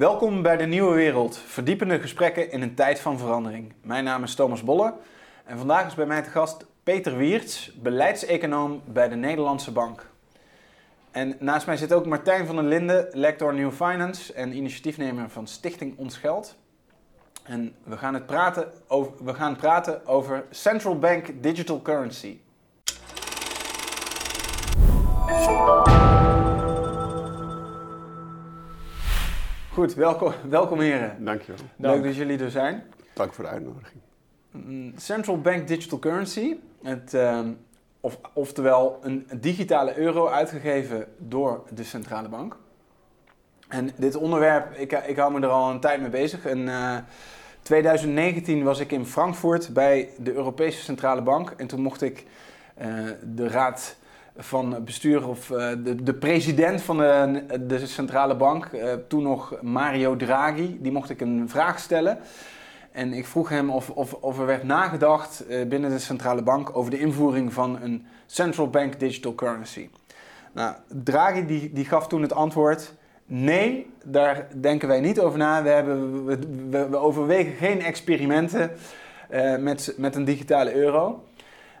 Welkom bij de Nieuwe Wereld, verdiepende gesprekken in een tijd van verandering. Mijn naam is Thomas Bolle en vandaag is bij mij te gast Peter Wiertz, beleidseconoom bij de Nederlandse Bank. En naast mij zit ook Martijn van der Linden, lector New Finance en initiatiefnemer van Stichting Ons Geld. En we gaan, het praten over, we gaan praten over Central Bank Digital Currency. Goed, welkom, welkom heren. Dankjewel. Leuk dat jullie er zijn. Dank voor de uitnodiging. Mm, Central Bank Digital Currency, het, ehm, of, oftewel een digitale euro uitgegeven door de centrale bank. En dit onderwerp, ik, ik hou me er al een tijd mee bezig. In eh, 2019 was ik in Frankfurt bij de Europese Centrale Bank en toen mocht ik eh, de raad van bestuur of eh, de, de president van de, de centrale bank, eh, toen nog Mario Draghi, die mocht ik een vraag stellen. En ik vroeg hem of, of, of er werd nagedacht eh, binnen de centrale bank over de invoering van een central bank digital currency. Nou, Draghi die, die gaf toen het antwoord: nee, daar denken wij niet over na. We, hebben, we, we, we overwegen geen experimenten met, met een digitale euro.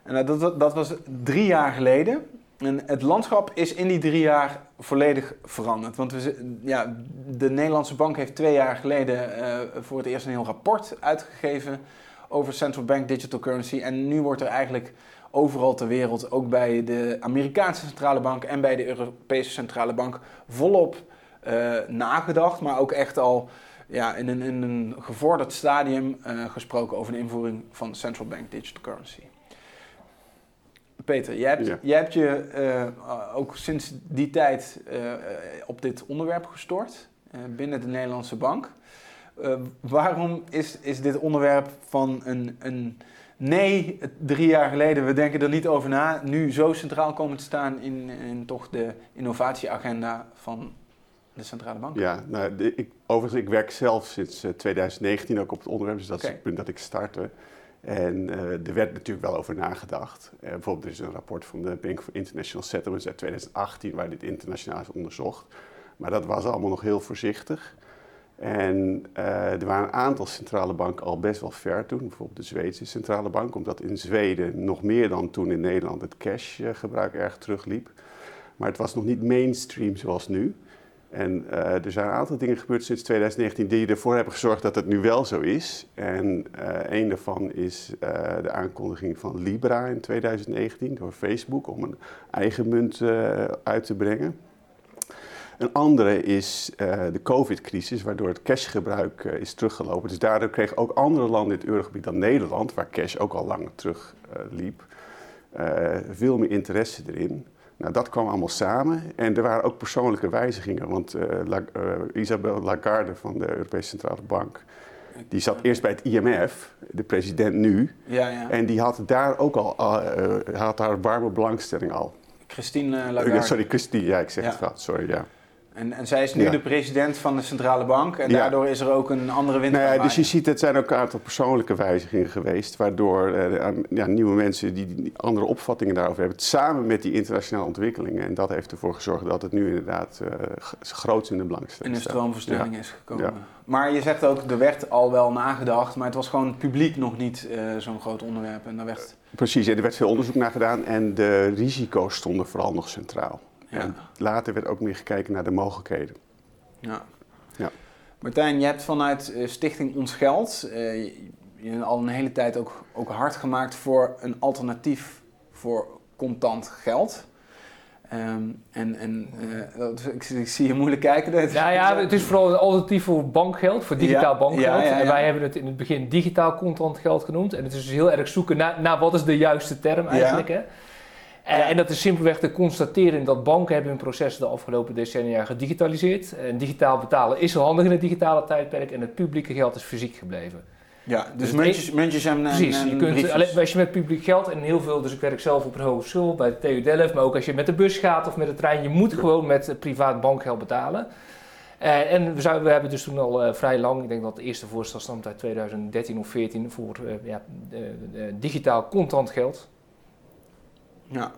En nou, dat, dat, dat was drie jaar geleden. En het landschap is in die drie jaar volledig veranderd. Want we, ja, de Nederlandse bank heeft twee jaar geleden eh, voor het eerst een heel rapport uitgegeven over central bank digital currency. En nu wordt er eigenlijk overal ter wereld, ook bij de Amerikaanse centrale bank en bij de Europese centrale bank, volop eh, nagedacht. Maar ook echt al ja, in, een, in een gevorderd stadium eh, gesproken over de invoering van central bank digital currency. Peter, jij hebt, Ja. jij hebt je eh, ook sinds die tijd eh, op dit onderwerp gestort eh, binnen de Nederlandse bank. Waarom is, is dit onderwerp van een, een nee, drie jaar geleden, we denken er niet over na, nu zo centraal komen te staan in, in toch de innovatieagenda van de centrale bank? Ja, nou, de- ik, overigens, ik werk zelf sinds eh, 2019 ook op het onderwerp, dus dat is het punt dat ik startte. En eh, er werd natuurlijk wel over nagedacht. Eh, bijvoorbeeld, er is een rapport van de Bank for International Settlements uit 2018 waar dit internationaal is onderzocht. Maar dat was allemaal nog heel voorzichtig. En eh, er waren een aantal centrale banken al best wel ver toen. Bijvoorbeeld de Zweedse centrale bank, omdat in Zweden nog meer dan toen in Nederland het cashgebruik erg terugliep. Maar het was nog niet mainstream zoals nu. En eh, er zijn een aantal dingen gebeurd sinds 2019 die ervoor hebben gezorgd dat het nu wel zo is. En eh een daarvan is eh, de aankondiging van Libra in 2019 door Facebook om een eigen munt uit te brengen. Een andere is de COVID-crisis, waardoor het cashgebruik is teruggelopen. Dus daardoor kregen ook andere landen in het eurogebied dan Nederland, waar cash ook al langer terugliep, eh veel meer interesse erin. Nou, dat kwam allemaal samen en er waren ook persoonlijke wijzigingen. Want eh, La- eh, Isabel Lagarde van de Europese Centrale Bank, die zat eerst bij het IMF, de president nu. Ja, ja. En die had daar ook al, eh, eh, had haar warme belangstelling al. Christine Eh, Lagarde. sorry, Christine, ja, ik zeg Ja. het fout, sorry, ja. En, en zij is nu Ja. de president van de centrale bank en Ja. daardoor is er ook een andere wind Nou ja, dus je ziet, het zijn ook een aantal persoonlijke wijzigingen geweest, waardoor eh, ja, nieuwe mensen die, andere opvattingen daarover hebben, samen met die internationale ontwikkelingen. En dat heeft ervoor gezorgd dat het nu inderdaad g- groots in de in belangstelling een staat. stroomverstelling is gekomen. Maar je zegt ook, er werd al wel nagedacht, maar het was gewoon publiek nog niet eh, zo'n groot onderwerp. En daar werd, Precies, en er werd veel onderzoek naar gedaan en de risico's stonden vooral nog centraal. Ja, En later werd ook meer gekeken naar de mogelijkheden. ja. Ja. Martijn, je hebt vanuit eh, Stichting Ons Geld eh, je, je hebt al een hele tijd ook, ook hard gemaakt voor een alternatief voor contant geld. Ehm, en en eh, ik, ik zie je moeilijk kijken. Dat- Nou ja, het is vooral een alternatief voor bankgeld, voor digitaal Ja, bankgeld. ja, ja, ja. En wij hebben het in het begin digitaal contant geld genoemd. En het is dus heel erg zoeken naar, naar wat is de juiste term eigenlijk. Hè? En, Ja. en dat is simpelweg te constateren dat banken hebben hun processen de afgelopen decennia gedigitaliseerd. En digitaal betalen is zo handig in het digitale tijdperk en het publieke geld is fysiek gebleven. Ja, dus Dus muntjes, muntjes en, Precies, en je kunt, alleen, als je met publiek geld en heel veel, dus ik werk zelf op een hogeschool bij de TU Delft, maar ook als je met de bus gaat of met de trein, je moet gewoon met eh, privaat bankgeld betalen. Eh, en we, zouden, we hebben dus toen al eh, vrij lang, ik denk dat het eerste voorstel stamt uit 2013 of 14 voor eh, ja, eh, eh, digitaal contant geld. Ja.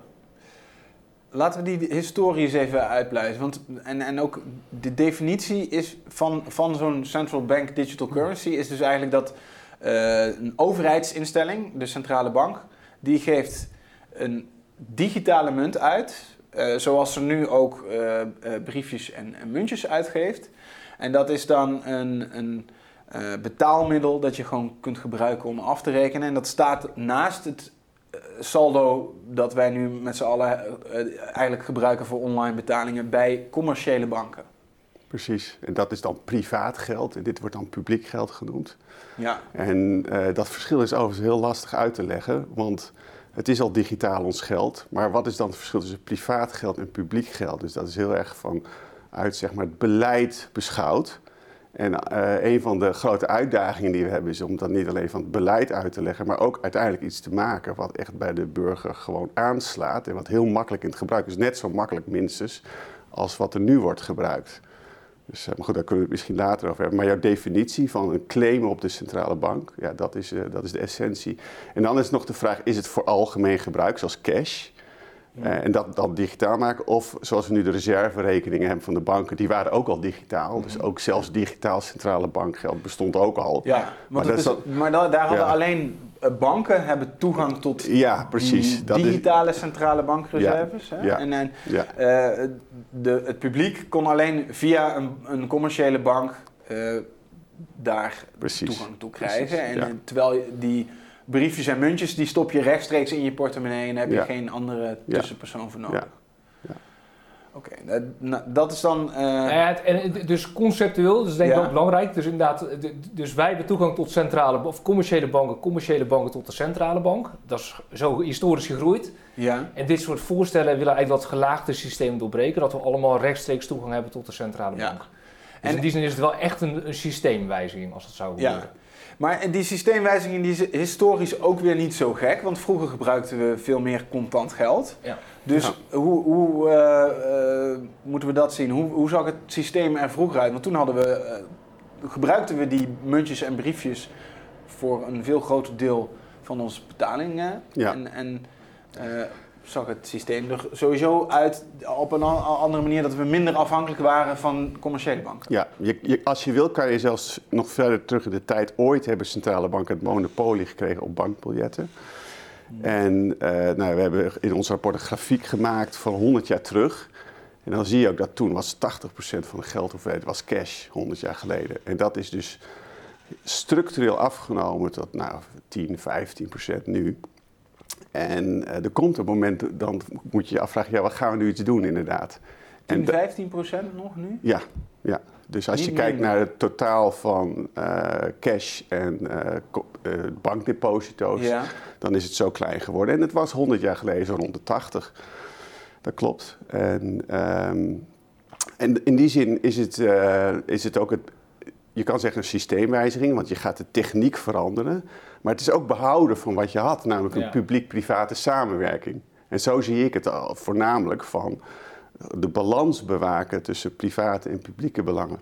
laten we die historie eens even uitpluizen. Want, en, en ook de definitie is van, van zo'n central bank digital currency is dus eigenlijk dat eh, een overheidsinstelling, de centrale bank, die geeft een digitale munt uit, eh, zoals ze nu ook eh, briefjes en, en muntjes uitgeeft. En dat is dan een, een betaalmiddel dat je gewoon kunt gebruiken om af te rekenen. En dat staat naast het saldo dat wij nu met z'n allen eh, eigenlijk gebruiken voor online betalingen bij commerciële banken. Precies. En dat is dan privaat geld en dit wordt dan publiek geld genoemd. Ja, En eh, dat verschil is overigens heel lastig uit te leggen, want het is al digitaal ons geld. Maar wat is dan het verschil tussen privaat geld en publiek geld? Dus dat is heel erg van uit zeg maar, het beleid beschouwd. En eh, een van de grote uitdagingen die we hebben is om dat niet alleen van het beleid uit te leggen, maar ook uiteindelijk iets te maken wat echt bij de burger gewoon aanslaat en wat heel makkelijk in het gebruik is. Net zo makkelijk minstens als wat er nu wordt gebruikt. Dus, eh, maar goed, daar kunnen we het misschien later over hebben. Maar jouw definitie van een claim op de centrale bank, ja, dat, is, eh, dat is de essentie. En dan is nog de vraag, is het voor algemeen gebruik, zoals cash? Eh, en dat, dat digitaal maken. Of zoals we nu de reserverekeningen hebben van de banken, die waren ook al digitaal. Dus ook zelfs digitaal centrale bankgeld bestond ook al. ja. Maar maar, dat is maar da- daar hadden Ja. alleen eh, banken hebben toegang tot Ja, precies. is, digitale centrale bankreserves. hè? Ja. En, en ja, eh, de, het publiek kon alleen via een, een commerciële bank daar precies. toegang toe krijgen. Precies, en, terwijl die briefjes en muntjes, die stop je rechtstreeks in je portemonnee en daar heb Ja. je geen andere Ja. tussenpersoon voor nodig. Ja. Ja. Oké, dat, nou, dat is dan... eh, Nou ja, het- en dus conceptueel, dat is denk ik Ja. ook belangrijk. Dus inderdaad, de- dus wij hebben toegang tot centrale of commerciële banken, commerciële banken tot de centrale bank. Dat is zo historisch gegroeid. ja. En dit soort voorstellen willen eigenlijk dat gelaagde systeem doorbreken, dat we allemaal rechtstreeks toegang hebben tot de centrale Ja. bank. Dus En- in die zin is het wel echt een, een systeemwijziging, als het zou Ja. Maar die systeemwijziging die is historisch ook weer niet zo gek, want vroeger gebruikten we veel meer contant geld. Ja. Dus hoe, hoe eh, eh, moeten we dat zien? Hoe, hoe zag het systeem er vroeger uit? Want toen hadden we, eh, gebruikten we die muntjes en briefjes voor een veel groter deel van onze betalingen. Ja. En, en eh, zag het systeem er sowieso uit op een andere manier dat we minder afhankelijk waren van commerciële banken. Ja, je, je- als je wil kan je zelfs nog verder terug in de tijd. Ooit hebben centrale banken het monopolie gekregen op bankbiljetten. En eh, nou, we hebben in ons rapport een grafiek gemaakt van 100 jaar terug. En dan zie je ook dat toen was 80% van de geldhoeveelheid was cash, 100 jaar geleden. En dat is dus structureel afgenomen tot nou, 10, 15% nu. En eh, er komt een moment, dan moet je je afvragen, ja, wat gaan we nu iets doen inderdaad? 10, En da- 15 procent nog nu? ja, ja. Dus als je kijkt naar het totaal van eh, cash en eh, bankdeposito's, Ja. dan is het zo klein geworden. En het was 100 jaar geleden rond de 80. Dat klopt. En, ehm, en in die zin is het, is het ook het, je kan zeggen een systeemwijziging, want je gaat de techniek veranderen. Maar het is ook behouden van wat je had, namelijk een Ja. publiek-private samenwerking. En zo zie ik het al, voornamelijk van de balans bewaken tussen private en publieke belangen.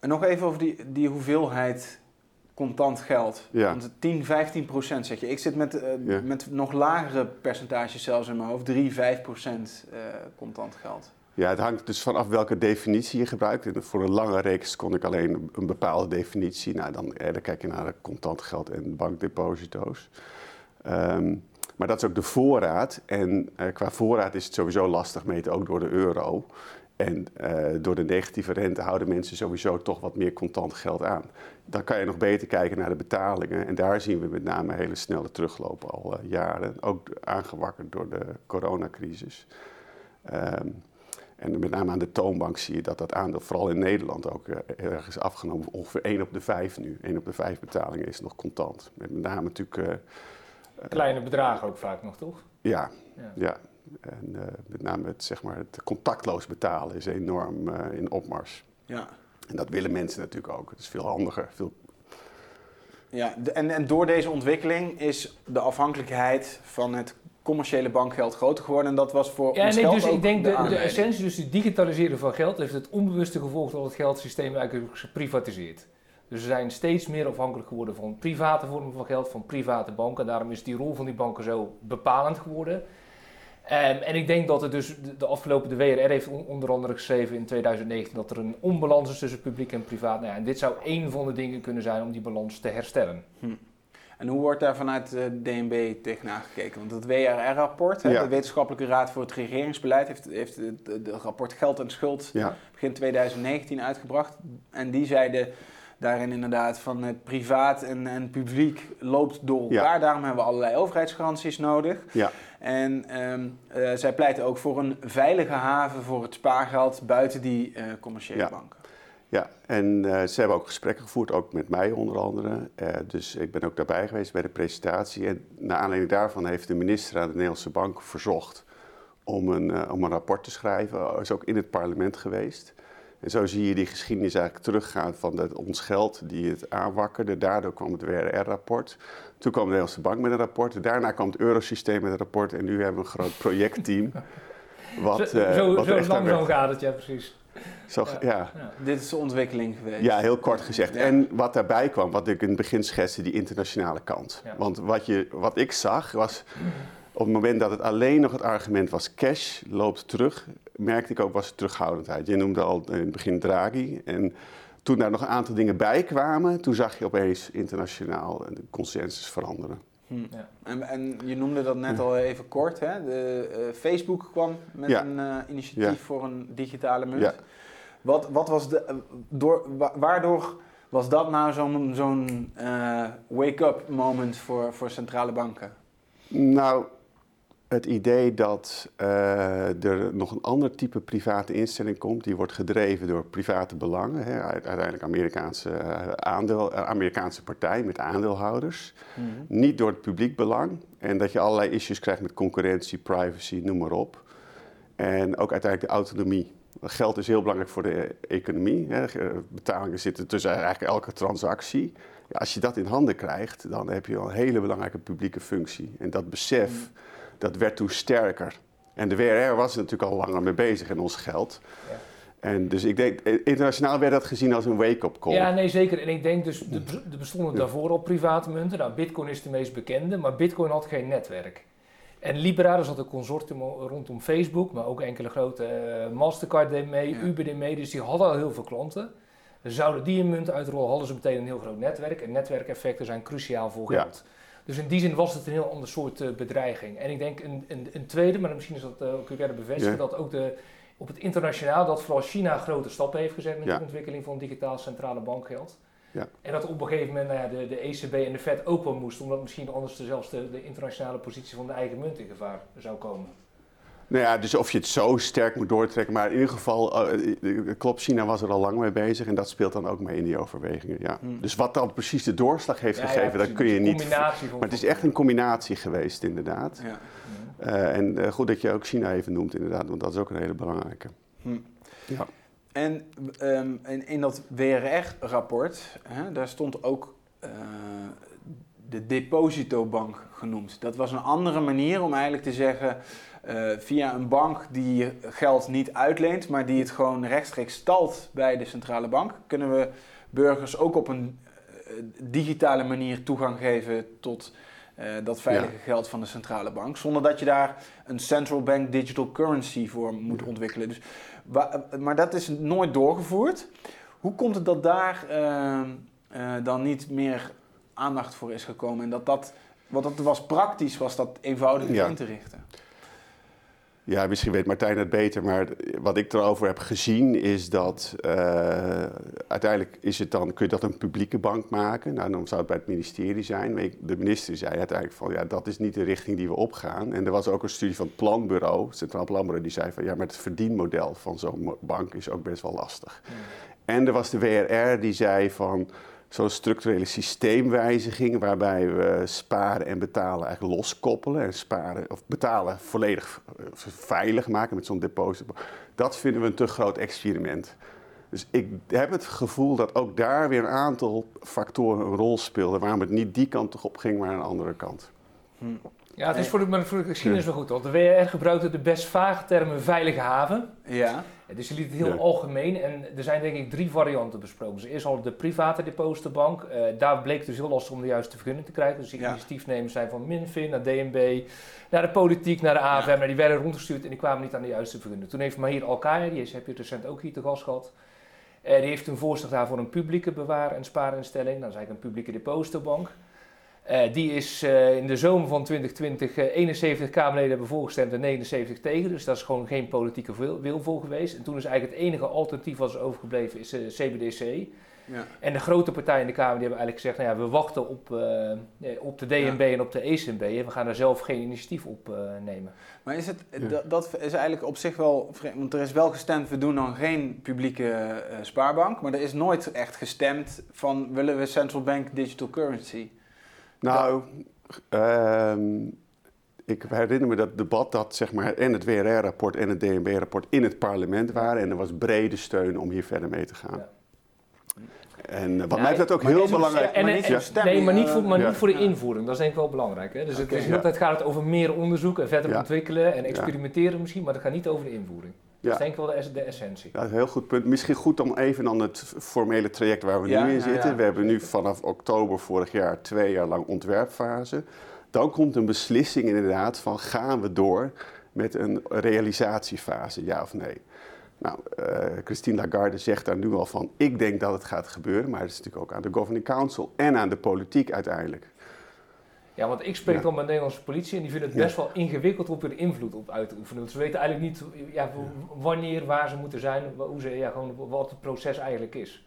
En nog even over die, die hoeveelheid contant geld. Ja. Want 10, 15 procent zeg je. Ik zit met, eh, Ja. met nog lagere percentages zelfs in mijn hoofd. 3, 5 procent eh, contant geld. Ja, het hangt dus vanaf welke definitie je gebruikt. Voor een lange reeks kon ik alleen een bepaalde definitie. Nou, dan, eh, kijk je naar contant geld en bankdeposito's. Ehm, maar dat is ook de voorraad. En eh, qua voorraad is het sowieso lastig meten, ook door de euro. En eh, door de negatieve rente houden mensen sowieso toch wat meer contant geld aan. Dan kan je nog beter kijken naar de betalingen. En daar zien we met name hele snelle teruglopen al jaren. Ook aangewakkerd door de coronacrisis. Ehm, en met name aan de toonbank zie je dat dat aandeel, vooral in Nederland, ook eh, heel erg is afgenomen. Ongeveer 1 op de 5 nu. 1 op de 5 betalingen is nog contant. Met met name natuurlijk, eh, Kleine bedragen ook vaak nog, toch? ja, Ja. ja. En eh, met name het, zeg maar, het contactloos betalen is enorm eh, in opmars. Ja. En dat willen mensen natuurlijk ook. Het is veel handiger. Veel... Ja, de- en, en door deze ontwikkeling is de afhankelijkheid van het commerciële bankgeld groter geworden. En dat was voor Ja, ons nee, geld dus ook ik denk de, de aanleiding. essentie, dus het digitaliseren van geld, heeft het onbewuste gevolg dat het geldsysteem eigenlijk is geprivatiseerd. Dus we zijn steeds meer afhankelijk geworden van private vormen van geld, van private banken. Daarom is die rol van die banken zo bepalend geworden. Ehm, en ik denk dat het dus de, de afgelopen, de WRR heeft on- onder andere geschreven in 2019 dat er een onbalans is tussen publiek en privaat. Nou ja, en dit zou één van de dingen kunnen zijn om die balans te herstellen. En hoe wordt daar vanuit de DNB tegenaan gekeken? Want het WRR-rapport, Ja. de Wetenschappelijke Raad voor het Regeringsbeleid, heeft, heeft het, het rapport Geld en Schuld Ja, begin 2019 uitgebracht. En die zeiden daarin inderdaad van het privaat en, en publiek loopt door elkaar. Daarom hebben we allerlei overheidsgaranties nodig. ja, En ehm, eh, zij pleiten ook voor een veilige haven voor het spaargeld buiten die eh, commerciële Ja. banken. Ja. En eh, ze hebben ook gesprekken gevoerd, ook met mij onder andere. Eh, dus ik ben ook daarbij geweest bij de presentatie. En naar aanleiding daarvan heeft de minister aan de Nederlandse Bank verzocht om een, eh, om een rapport te schrijven. Hij is ook in het parlement geweest. En zo zie je die geschiedenis eigenlijk teruggaan van dat ons geld die het aanwakkerde. Daardoor kwam het WRR-rapport. Toen kwam de Nederlandse Bank met een rapport. Daarna kwam het eurosysteem met een rapport. En nu hebben we een groot projectteam. Wat, zo zo, wat zo langzaam gaat het, ja precies. Zo, ja. Dit is de ontwikkeling geweest. Ja, heel kort gezegd. En wat daarbij kwam, wat ik in het begin schetste, die internationale kant. Want wat, je, wat ik zag was, op het moment dat het alleen nog het argument was cash loopt terug, merkte ik ook was terughoudendheid. Je noemde al in het begin Draghi. En toen daar nog een aantal dingen bij kwamen, toen zag je opeens internationaal de consensus veranderen. Hm. Ja. En, en je noemde dat net al even kort. Hè? De, eh, Facebook kwam met Ja. een eh, initiatief Ja. voor een digitale munt. Ja. Wat, wat was de, door, wa- waardoor was dat nou zo'n zo'n eh, wake-up moment voor, voor centrale banken? Nou, het idee dat eh, er nog een ander type private instelling komt, die wordt gedreven door private belangen, hè, uit- uiteindelijk Amerikaanse, eh, aandeel, eh, Amerikaanse partij met aandeelhouders, niet door het publiek belang. En dat je allerlei issues krijgt met concurrentie, privacy, noem maar op. En ook uiteindelijk de autonomie. Geld is heel belangrijk voor de economie. Hè. Betalingen zitten tussen eigenlijk elke transactie. Ja, als je dat in handen krijgt, dan heb je al een hele belangrijke publieke functie. En dat besef, dat werd toen sterker. En de WRR was er natuurlijk al langer mee bezig in ons geld. Ja. En dus ik denk, eh, internationaal werd dat gezien als een wake-up call. Ja, nee, zeker. En ik denk dus, de- er bestonden daarvoor al private munten. Nou, Bitcoin is de meest bekende, maar Bitcoin had geen netwerk. En Libra, er zat een consortium rondom Facebook, maar ook enkele grote eh, Mastercard deed mee, Ja. Uber deed mee, dus die hadden al heel veel klanten. Zouden die een munt uitrollen, hadden ze meteen een heel groot netwerk. En netwerkeffecten zijn cruciaal voor Ja. Dus in die zin was het een heel ander soort eh, bedreiging. En ik denk een, een, een tweede, maar misschien is dat uh, ook weer bevestigen, Ja. dat ook de, op het internationaal, dat vooral China grote stappen heeft gezet met Ja. de ontwikkeling van digitaal centrale bankgeld. Ja. En dat op een gegeven moment nou ja, de, de ECB en de Fed ook wel moesten, omdat misschien anders de, zelfs de, de internationale positie van de eigen munt in gevaar zou komen. Nou ja, dus of je het zo sterk moet doortrekken. Maar in ieder geval, eh, klopt, China was er al lang mee bezig. En dat speelt dan ook mee in die overwegingen. Ja. Hmm. Dus wat dan precies de doorslag heeft Ja, ja, gegeven, dat kun je Een niet... Maar het is echt een combinatie geweest, inderdaad. Ja. Eh, en eh, goed dat je ook China even noemt, inderdaad. Want dat is ook een hele belangrijke. Hm. Ja. En ehm, in, in dat WRR-rapport, daar stond ook de depositobank genoemd. Dat was een andere manier om eigenlijk te zeggen, eh, via een bank die geld niet uitleent, maar die het gewoon rechtstreeks stalt bij de centrale bank, kunnen we burgers ook op een eh, digitale manier toegang geven tot eh, dat veilige geld van de centrale bank, zonder dat je daar een central bank digital currency voor moet ontwikkelen. Dus maar dat is nooit doorgevoerd. Hoe komt het dat daar dan niet meer aandacht voor is gekomen? En dat dat, want dat was praktisch, was dat eenvoudiger Ja. in te richten. Ja, misschien weet Martijn het beter, maar wat ik erover heb gezien is dat eh, uiteindelijk is het dan, kun je dat een publieke bank maken. Nou, dan zou het bij het ministerie zijn. Maar ik- de minister zei uiteindelijk van ja, dat is niet de richting die we opgaan. En er was ook een studie van het planbureau, het Centraal Planbureau, die zei van ja, maar het verdienmodel van zo'n bank is ook best wel lastig. En er was de WRR die zei van zo'n structurele systeemwijziging waarbij we sparen en betalen eigenlijk loskoppelen en sparen of betalen volledig eh, veilig maken met zo'n deposito. Dat vinden we een te groot experiment. Dus ik heb het gevoel dat ook daar weer een aantal factoren een rol speelden waarom het niet die kant op ging, maar een andere kant. Hm. Ja, het is voor de, maar voor de geschiedenis wel goed, want de WR gebruikte de best vage termen veilige haven. Ja. Dus je liet het heel Ja. algemeen en er zijn denk ik drie varianten besproken. Dus eerst al de private depositobank. Eh daar bleek dus heel lastig om de juiste vergunning te krijgen. Dus die Ja. initiatiefnemers zijn van Minfin naar DNB, naar de politiek, naar de AFM. Ja. Maar die werden rondgestuurd en die kwamen niet aan de juiste vergunning. Toen heeft Mahir Alkaya, die is, heb je recent ook hier te gast gehad. eh, die heeft toen voorstel gedaan voor een publieke bewaar- en spaarinstelling. Dat is eigenlijk een publieke depositobank. Eh, die is eh, in de zomer van 2020 eh, 71 Kamerleden hebben voorgestemd en 79 tegen. Dus daar is gewoon geen politieke wil, wil voor geweest. En toen is eigenlijk het enige alternatief wat is overgebleven is eh, CBDC. ja. En de grote partijen in de Kamer die hebben eigenlijk gezegd, nou ja, we wachten op, eh, eh, op de DNB en op de ECB en we gaan daar zelf geen initiatief op eh, nemen. Maar is het, Ja. dat, dat is eigenlijk op zich wel vreemd, want er is wel gestemd, we doen dan geen publieke eh, spaarbank, maar er is nooit echt gestemd van willen we central bank digital currency. Nou, ehm, ik herinner me dat debat dat zeg maar, en het WRR-rapport en het DNB-rapport in het parlement waren. En er was brede steun om hier verder mee te gaan. Ja. En eh, wat Ja, mij betreft ook heel is belangrijk. En, maar niet stemming, nee, maar niet voor, maar ja. niet voor de invoering. Dat is denk ik wel belangrijk. Hè? Dus het, is, tijd gaat het over meer onderzoek en verder ontwikkelen en experimenteren misschien, maar dat gaat niet over de invoering. Dat is denk ik wel de, es- de essentie. Ja, heel goed punt. Misschien goed om even dan het formele traject waar we nu in zitten. We hebben nu vanaf oktober vorig jaar twee jaar lang ontwerpfase. Dan komt een beslissing inderdaad van gaan we door met een realisatiefase, ja of nee. Nou, eh, Christine Lagarde zegt daar nu al van, ik denk dat het gaat gebeuren, maar het is natuurlijk ook aan de Governing Council en aan de politiek uiteindelijk. Ja, want ik spreek Ja. dan met de Nederlandse politie en die vinden het Ja. best wel ingewikkeld om er invloed op uit te oefenen. Want ze weten eigenlijk niet ja, wanneer, waar ze moeten zijn, hoe ze, ja, gewoon wat het proces eigenlijk is.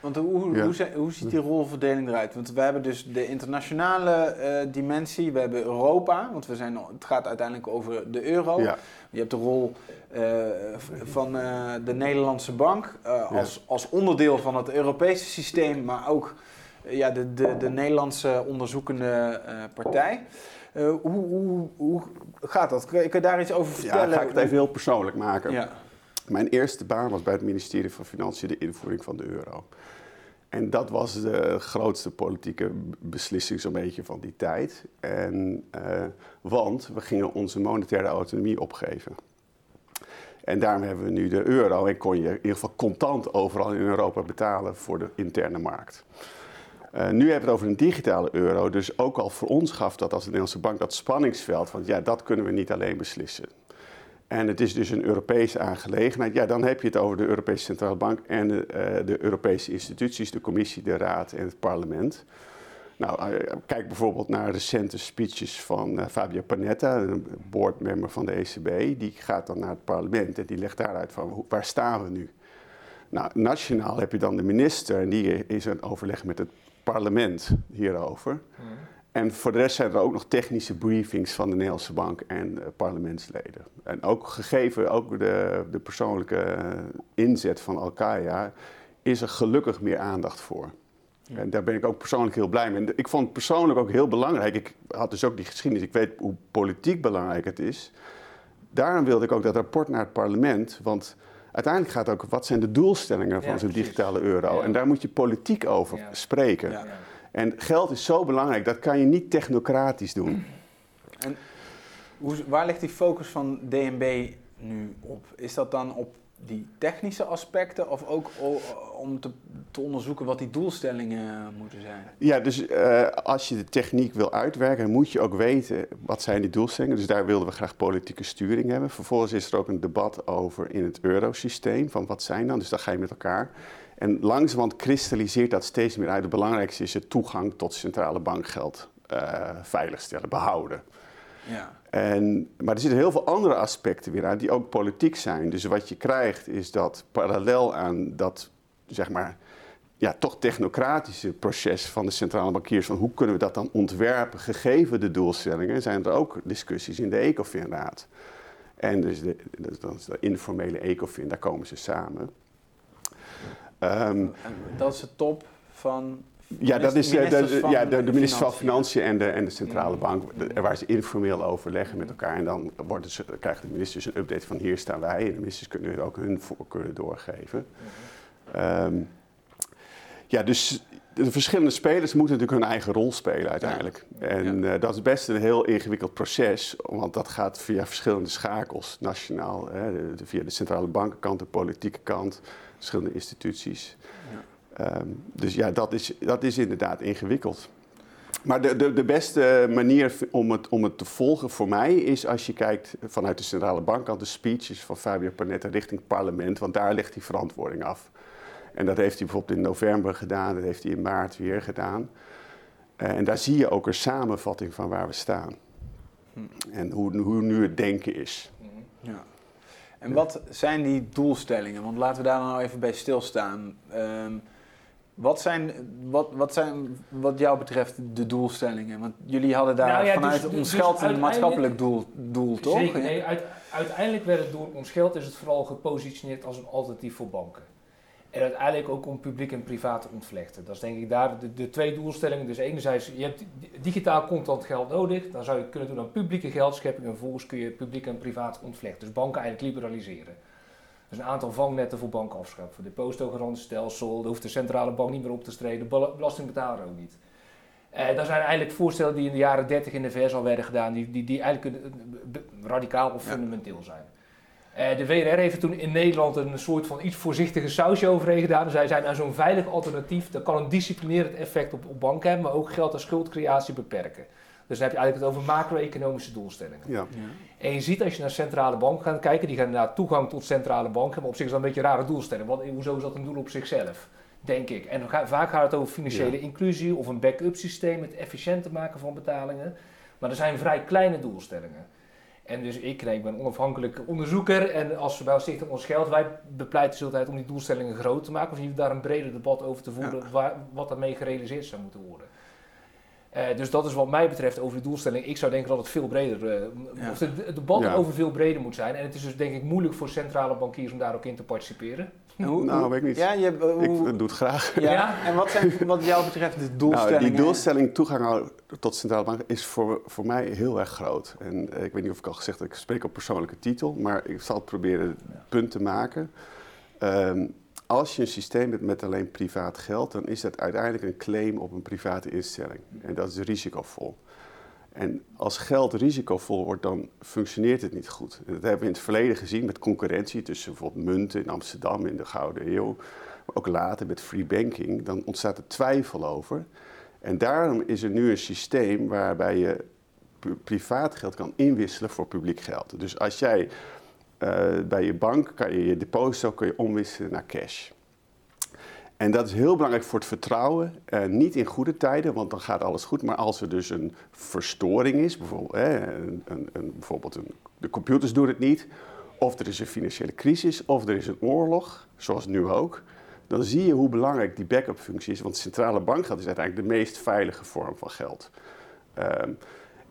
Want hoe, Ja. hoe, hoe ziet die rolverdeling eruit? Want we hebben dus de internationale eh, dimensie, we hebben Europa, want we zijn, het gaat uiteindelijk over de euro. Ja, Je hebt de rol eh, van eh, de Nederlandse bank eh, als, als onderdeel van het Europese systeem, maar ook ja, de, de, de Nederlandse onderzoekende eh, partij. Eh, hoe, hoe, hoe gaat dat? Kun je, daar iets over ja vertellen? ga ik het even heel persoonlijk maken. Ja. Mijn eerste baan was bij het ministerie van Financiën de invoering van de euro. En dat was de grootste politieke beslissing zo'n beetje van die tijd. En, eh, want we gingen onze monetaire autonomie opgeven. En daarom hebben we nu de euro en kon je in ieder geval contant overal in Europa betalen voor de interne markt. Eh, nu hebben we het over een digitale euro, dus ook al voor ons gaf dat als Nederlandse bank dat spanningsveld van ja, dat kunnen we niet alleen beslissen. En het is dus een Europese aangelegenheid. Ja, dan heb je het over de Europese Centrale Bank en de, eh, de Europese instituties, de Commissie, de Raad en het Parlement. Nou, eh, kijk bijvoorbeeld naar recente speeches van Fabio Panetta, een boardmember van de ECB. Die gaat dan naar het parlement en die legt daaruit van waar staan we nu? Nou, nationaal heb je dan de minister en die is in overleg met het parlement hierover. En voor de rest zijn er ook nog technische briefings van de Nederlandse Bank en eh, parlementsleden. En ook gegeven ook de, de persoonlijke eh, inzet van Alkaya, is er gelukkig meer aandacht voor. En daar ben ik ook persoonlijk heel blij mee. En ik vond het persoonlijk ook heel belangrijk. Ik had dus ook die geschiedenis, ik weet hoe politiek belangrijk het is. Daarom wilde ik ook dat rapport naar het parlement. Want uiteindelijk gaat het ook, wat zijn de doelstellingen van zo'n digitale euro? En daar moet je politiek over spreken. Ja. En geld is zo belangrijk, dat kan je niet technocratisch doen. Hoe, waar ligt die focus van DNB nu op? Is dat dan op die technische aspecten of ook om te, te onderzoeken wat die doelstellingen moeten zijn? Ja, dus eh, als je de techniek wil uitwerken, moet je ook weten wat zijn die doelstellingen. Dus daar wilden we graag politieke sturing hebben. Vervolgens is er ook een debat over in het eurosysteem, van wat zijn dan. Dus dan ga je met elkaar. En langzamerhand kristalliseert dat steeds meer uit. Het belangrijkste is het toegang tot centrale bankgeld eh veiligstellen, behouden. Ja. En, maar er zitten heel veel andere aspecten weer aan die ook politiek zijn. Dus wat je krijgt is dat parallel aan dat, zeg maar, ja, toch technocratische proces van de centrale bankiers, van hoe kunnen we dat dan ontwerpen, gegeven de doelstellingen, zijn er ook discussies in de ECOFIN-raad. En dus de, dat is de informele ECOFIN, daar komen ze samen. Ehm, En dat is de top van. Ja, dat is eh, de, ja, de, de minister van Financiën. En de, en de centrale bank, waar ze informeel overleggen met elkaar. En dan worden ze, krijgen de ministers een update van hier staan wij. En de ministers kunnen ook hun voorkeuren doorgeven. Ehm, ja, dus de verschillende spelers moeten natuurlijk hun eigen rol spelen uiteindelijk. En uh, dat is best een heel ingewikkeld proces, want dat gaat via verschillende schakels, nationaal, hè, de, via de centrale bankenkant, de politieke kant, verschillende instituties. Ja. Um, dus ja, dat is, dat is inderdaad ingewikkeld. Maar de, de, de beste manier om het, om het te volgen voor mij is als je kijkt vanuit de centrale bankkant de speeches van Fabio Panetta richting het parlement, want daar ligt die verantwoording af. En dat heeft hij bijvoorbeeld in november gedaan, dat heeft hij in maart weer gedaan. Uh, en daar zie je ook een samenvatting van waar we staan. Hm. En hoe, hoe nu het denken is. Ja. En wat zijn die doelstellingen? Want laten we daar nou even bij stilstaan. Um, wat zijn, wat, wat zijn wat jou betreft de doelstellingen? Want jullie hadden daar nou vanuit dus, ons dus geld een maatschappelijk doel, doel toch? Zeker, nee, uiteindelijk werd het door ons geld is het vooral gepositioneerd als een alternatief voor banken. En uiteindelijk ook om publiek en privaat te ontvlechten. Dat is denk ik daar de, de twee doelstellingen. Dus enerzijds, je hebt digitaal contant geld nodig. Dan zou je kunnen doen aan publieke geldschepping. En vervolgens kun je publiek en privaat ontvlechten. Dus banken eigenlijk liberaliseren. Dus een aantal vangnetten voor banken afschaffen. Depositogarantiestelsel, daar hoeft de centrale bank niet meer op te streden. Belastingbetaler ook niet. Uh, dat zijn eigenlijk voorstellen die in de jaren 30 in de VS al werden gedaan, die, die, die eigenlijk radicaal of fundamenteel zijn. Uh, de WRR heeft toen in Nederland een soort van iets voorzichtige sausje overheen gedaan. Zij zijn aan zo'n veilig alternatief, dat kan een disciplinerend effect op, op banken hebben, maar ook geld- en schuldcreatie beperken. Dus dan heb je eigenlijk het over macro-economische doelstellingen. Ja. En je ziet als je naar centrale banken gaat kijken, die gaan inderdaad toegang tot centrale banken, maar op zich is dat een beetje een rare doelstelling. Want hoezo is dat een doel op zichzelf? Denk ik. En vaak gaat het over financiële inclusie of een backup systeem, het efficiënter maken van betalingen. Maar er zijn vrij kleine doelstellingen. En dus ik, nee, ik ben onafhankelijk onderzoeker en als we bij Stichting Ons Geld, wij bepleiten altijd om die doelstellingen groot te maken. Of je daar een breder debat over te voeren, waar, wat daarmee gerealiseerd zou moeten worden. Uh, dus dat is wat mij betreft over de doelstelling. Ik zou denken dat het veel breder, uh, of het debat over veel breder moet zijn. En het is dus denk ik moeilijk voor centrale bankiers om daar ook in te participeren. Hoe, nou, weet ik niet. Ja, je, hoe, ik doe het graag. Ja, en wat zijn wat jou betreft de doelstellingen? Nou, die doelstelling toegang tot centrale bank is voor, voor mij heel erg groot. En eh, ik weet niet of ik al gezegd heb, ik spreek op persoonlijke titel, maar ik zal het proberen het punt te maken. Um, als je een systeem hebt met alleen privaat geld, dan is dat uiteindelijk een claim op een private instelling. En dat is risicovol. En als geld risicovol wordt, dan functioneert het niet goed. Dat hebben we in het verleden gezien met concurrentie tussen bijvoorbeeld munten in Amsterdam in de Gouden Eeuw. Maar ook later met free banking. Dan ontstaat er twijfel over. En daarom is er nu een systeem waarbij je privaat geld kan inwisselen voor publiek geld. Dus als jij bij je bank kan je je deposito kun je omwisselen naar cash. En dat is heel belangrijk voor het vertrouwen. Uh, niet in goede tijden, want dan gaat alles goed. Maar als er dus een verstoring is, bijvoorbeeld, een, een, een, de computers doen het niet, of er is een financiële crisis, of er is een oorlog, zoals nu ook, dan zie je hoe belangrijk die backup functie is. Want centrale bankgeld is uiteindelijk de meest veilige vorm van geld. Uh,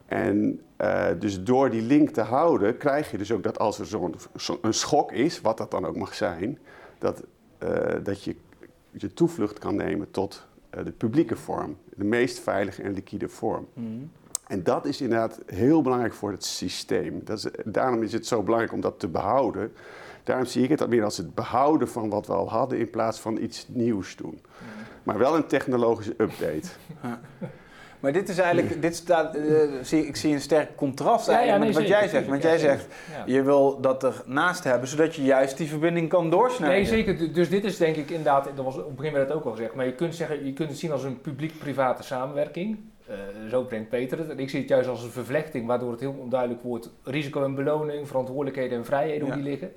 en uh, dus door die link te houden, krijg je dus ook dat als er zo'n zo schok is, wat dat dan ook mag zijn, dat, uh, dat je je toevlucht kan nemen tot uh, de publieke vorm, de meest veilige en liquide vorm. Mm. En dat is inderdaad heel belangrijk voor het systeem. Dat is, daarom is het zo belangrijk om dat te behouden. Daarom zie ik het meer als het behouden van wat we al hadden in plaats van iets nieuws doen. Mm. Maar wel een technologische update. Maar dit is eigenlijk, dit staat, uh, zie, ik zie een sterk contrast ja, met wat jij zegt. Want jij zegt, je wil dat er naast hebben, zodat je juist die verbinding kan doorsnijden. Nee, zeker. Dus dit is denk ik inderdaad, dat was, op het begin werd het ook al gezegd, maar je kunt, zeggen, je kunt het zien als een publiek-private samenwerking. Uh, zo brengt Peter het. En ik zie het juist als een vervlechting, waardoor het heel onduidelijk wordt risico en beloning, verantwoordelijkheden en vrijheden, hoe die liggen.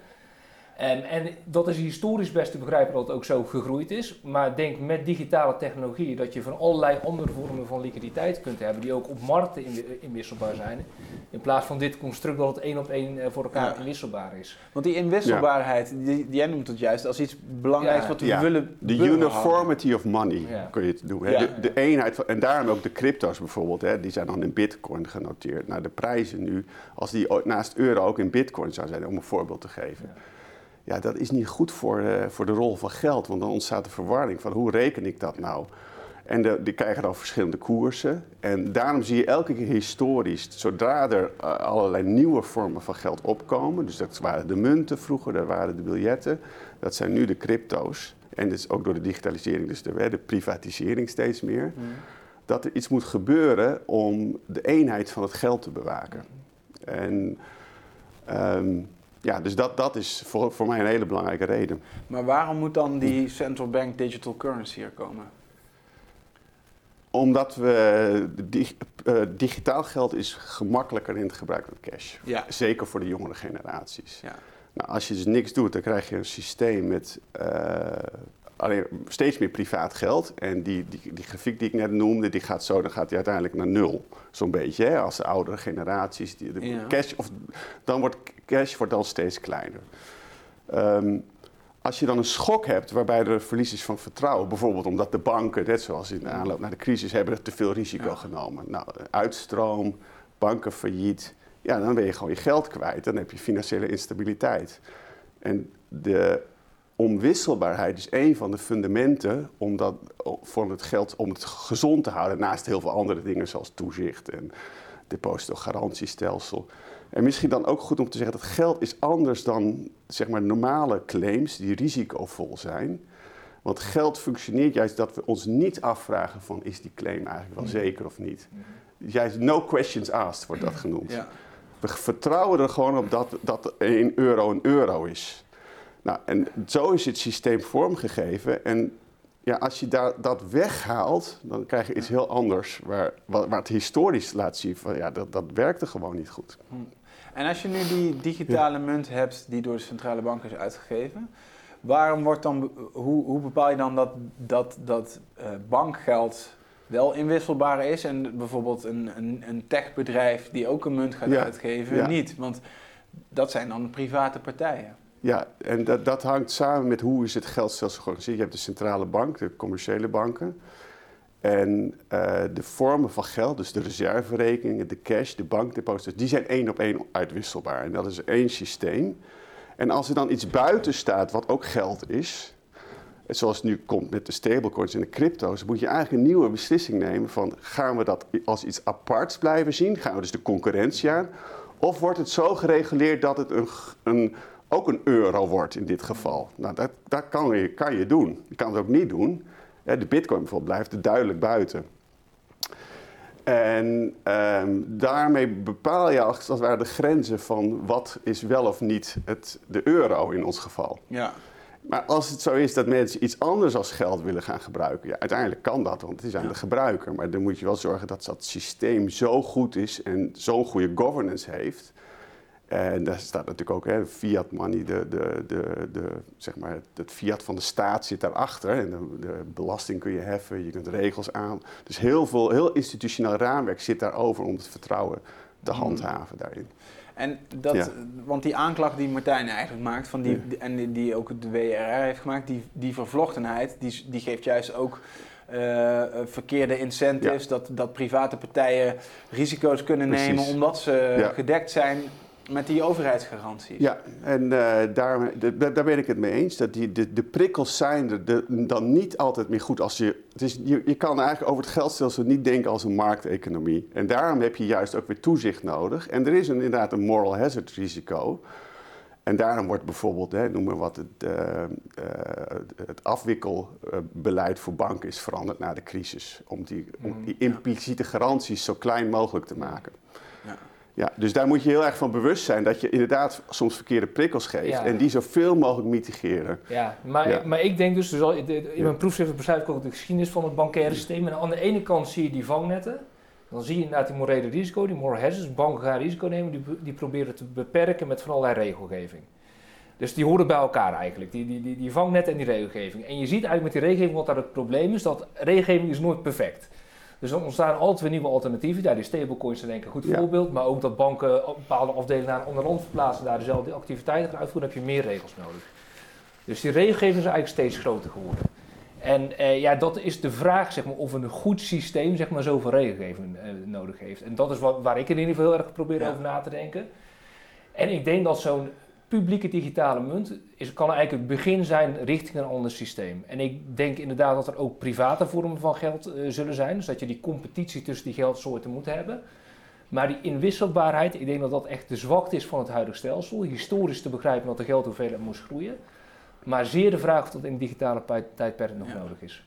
En, en, dat is historisch best te begrijpen dat het ook zo gegroeid is. Maar denk met digitale technologie dat je van allerlei andere vormen van liquiditeit kunt hebben, die ook op markten inwisselbaar zijn. In plaats van dit construct dat het één op één eh, voor elkaar inwisselbaar is. Want die inwisselbaarheid, die, jij noemt het juist als iets belangrijks wat we willen. De uniformity of money kun je het doen. De, de, eenheid van, en daarom ook de crypto's bijvoorbeeld, hè, die zijn dan in bitcoin genoteerd. Nou, de prijzen nu, als die naast euro ook in bitcoin zou zijn, om een voorbeeld te geven ja, dat is niet goed voor, uh, voor de rol van geld. Want dan ontstaat de verwarring van hoe reken ik dat nou? En de, die krijgen dan verschillende koersen. En daarom zie je elke keer historisch, zodra er uh, allerlei nieuwe vormen van geld opkomen, dus dat waren de munten vroeger, dat waren de biljetten, dat zijn nu de crypto's. en dus ook door de digitalisering, dus de, de privatisering steeds meer, Mm. dat er iets moet gebeuren om de eenheid van het geld te bewaken. En ehm, ja, dus dat, dat is voor, voor mij een hele belangrijke reden. Maar waarom moet dan die central bank digital currency er komen? Omdat we dig- eh, digitaal geld is gemakkelijker in het gebruik dan cash. Ja. Zeker voor de jongere generaties. Ja. Nou, als je dus niks doet, dan krijg je een systeem met eh, alleen, steeds meer privaat geld. En die, die, die grafiek die ik net noemde, die gaat zo, dan gaat die uiteindelijk naar nul. Zo'n beetje, hè? als de oudere generaties. Die, de Ja. cash, of, dan wordt cash wordt dan steeds kleiner. Ehm, als je dan een schok hebt waarbij er verlies is van vertrouwen, bijvoorbeeld omdat de banken, net zoals in de aanloop naar de crisis, hebben te veel risico Ja. genomen. Nou, uitstroom, banken failliet, ja, dan ben je gewoon je geld kwijt. Dan heb je financiële instabiliteit. En de onwisselbaarheid is een van de fundamenten om dat, voor het geld om het gezond te houden, naast heel veel andere dingen zoals toezicht en depositogarantiestelsel. En misschien dan ook goed om te zeggen dat geld is anders dan zeg maar, normale claims die risicovol zijn. Want geld functioneert juist dat we ons niet afvragen van is die claim eigenlijk wel zeker of niet. Juist no questions asked wordt dat genoemd. Ja. We vertrouwen er gewoon op dat, dat een euro een euro is. Nou, en zo is het systeem vormgegeven. En ja, als je daar, dat weghaalt, dan krijg je iets heel anders. Waar, waar, waar het historisch laat zien van ja, dat, dat werkte gewoon niet goed. En als je nu die digitale munt hebt die door de centrale bank is uitgegeven, waarom wordt dan, hoe, hoe bepaal je dan dat, dat, dat eh, bankgeld wel inwisselbaar is en bijvoorbeeld een, een, een techbedrijf die ook een munt gaat Ja, uitgeven ja. niet? Want dat zijn dan private partijen. Ja, en dat, dat hangt samen met hoe is het geldstelsel georganiseerd. Je hebt de centrale bank, de commerciële banken. En eh, de vormen van geld, dus de reserverekeningen, de cash, de bankdeposito's, die zijn één op één uitwisselbaar. En dat is één systeem. En als er dan iets buiten staat wat ook geld is, zoals het nu komt met de stablecoins en de crypto's, moet je eigenlijk een nieuwe beslissing nemen van gaan we dat als iets aparts blijven zien? Gaan we dus de concurrentie aan? Of wordt het zo gereguleerd dat het een, een, ook een euro wordt in dit geval? Nou, dat, dat kan, je, kan je doen. Je kan het ook niet doen. De bitcoin bijvoorbeeld blijft er duidelijk buiten. En ehm, daarmee bepaal je als het ware de grenzen van wat is wel of niet het, de euro in ons geval. Ja. Maar als het zo is dat mensen iets anders als geld willen gaan gebruiken, ja, uiteindelijk kan dat, want het is aan Ja. de gebruiker. Maar dan moet je wel zorgen dat dat systeem zo goed is en zo'n goede governance heeft. En daar staat natuurlijk ook hè, fiat money, de, de, de, de, zeg maar, het fiat van de staat zit daarachter. En de, de belasting kun je heffen, je kunt regels aan. Dus heel veel, heel institutioneel raamwerk zit daarover om het vertrouwen te Mhm. handhaven daarin. En dat, Ja. want die aanklacht die Martijn eigenlijk maakt, van die, Ja. en die, die ook de WRR heeft gemaakt, die, die vervlochtenheid, die, die geeft juist ook eh, verkeerde incentives, dat, dat private partijen risico's kunnen Precies. nemen omdat ze gedekt zijn met die overheidsgaranties. Ja, en eh, daar, daar ben ik het mee eens. Dat die, de, de prikkels zijn er de- dan niet altijd meer goed. Als je, het is, je, je kan eigenlijk over het geldstelsel niet denken als een markteconomie. En daarom heb je juist ook weer toezicht nodig. En er is een, inderdaad een moral hazard risico. En daarom wordt bijvoorbeeld, hè, noem maar wat, het, eh, eh, het afwikkelbeleid voor banken is veranderd na de crisis. Om die, om Mhm, die impliciete garanties zo klein mogelijk te maken. Ja. Dus daar moet je heel erg van bewust zijn dat je inderdaad soms verkeerde prikkels geeft Ja. en die zoveel mogelijk mitigeren. Ja, maar, Ja. maar ik denk dus, dus al, in mijn proefschrift beschrijf ik ook de geschiedenis van het bankaire systeem. En aan de ene kant zie je die vangnetten. Dan zie je inderdaad die morele risico, die moral hazards. Banken gaan risico nemen, die, die proberen te beperken met van allerlei regelgeving. Dus die horen bij elkaar eigenlijk, die, die, die, die vangnetten en die regelgeving. En je ziet eigenlijk met die regelgeving wat daar het probleem is, dat regelgeving is nooit perfect. Dus dan ontstaan altijd weer nieuwe alternatieven. Daar die stablecoins zijn denk ik een goed Ja. voorbeeld. Maar ook dat banken bepaalde afdelingen naar een ander land verplaatsen, daar dezelfde activiteiten gaan uitvoeren, heb je meer regels nodig. Dus die regelgeving is eigenlijk steeds groter geworden. En eh, ja, dat is de vraag, zeg maar, of een goed systeem, zeg maar, zoveel regelgeving eh, nodig heeft. En dat is wat, waar ik in ieder geval heel erg probeer Ja. over na te denken. En ik denk dat zo'n publieke digitale munt is, kan eigenlijk het begin zijn richting een ander systeem. En ik denk inderdaad dat er ook private vormen van geld eh, zullen zijn. Dus dat je die competitie tussen die geldsoorten moet hebben. Maar die inwisselbaarheid, ik denk dat dat echt de zwakte is van het huidige stelsel. Historisch te begrijpen dat de geldhoeveelheid moest groeien. Maar zeer de vraag of dat in het digitale tijdperk nog Ja. nodig is.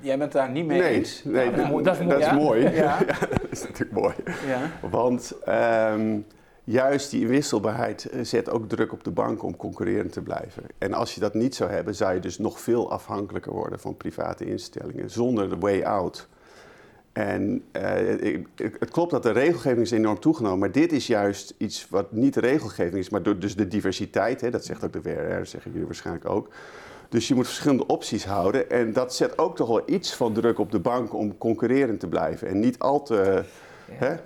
Jij bent daar niet mee Nee, eens? nee, Nou, dat, nou, dat is mooi. dat is Ja. mooi. Ja. dat is natuurlijk mooi. Ja. Want ehm, juist die inwisselbaarheid eh, zet ook druk op de banken om concurrerend te blijven. En als je dat niet zou hebben, zou je dus nog veel afhankelijker worden van private instellingen, zonder de way out. En eh, het klopt dat de regelgeving is enorm toegenomen, maar dit is juist iets wat niet de regelgeving is, maar door, dus de diversiteit, hè, dat zegt ook de WRR, dat zeggen jullie waarschijnlijk ook. Dus je moet verschillende opties houden en dat zet ook toch wel iets van druk op de bank om concurrerend te blijven en niet al te... Ja. Hè?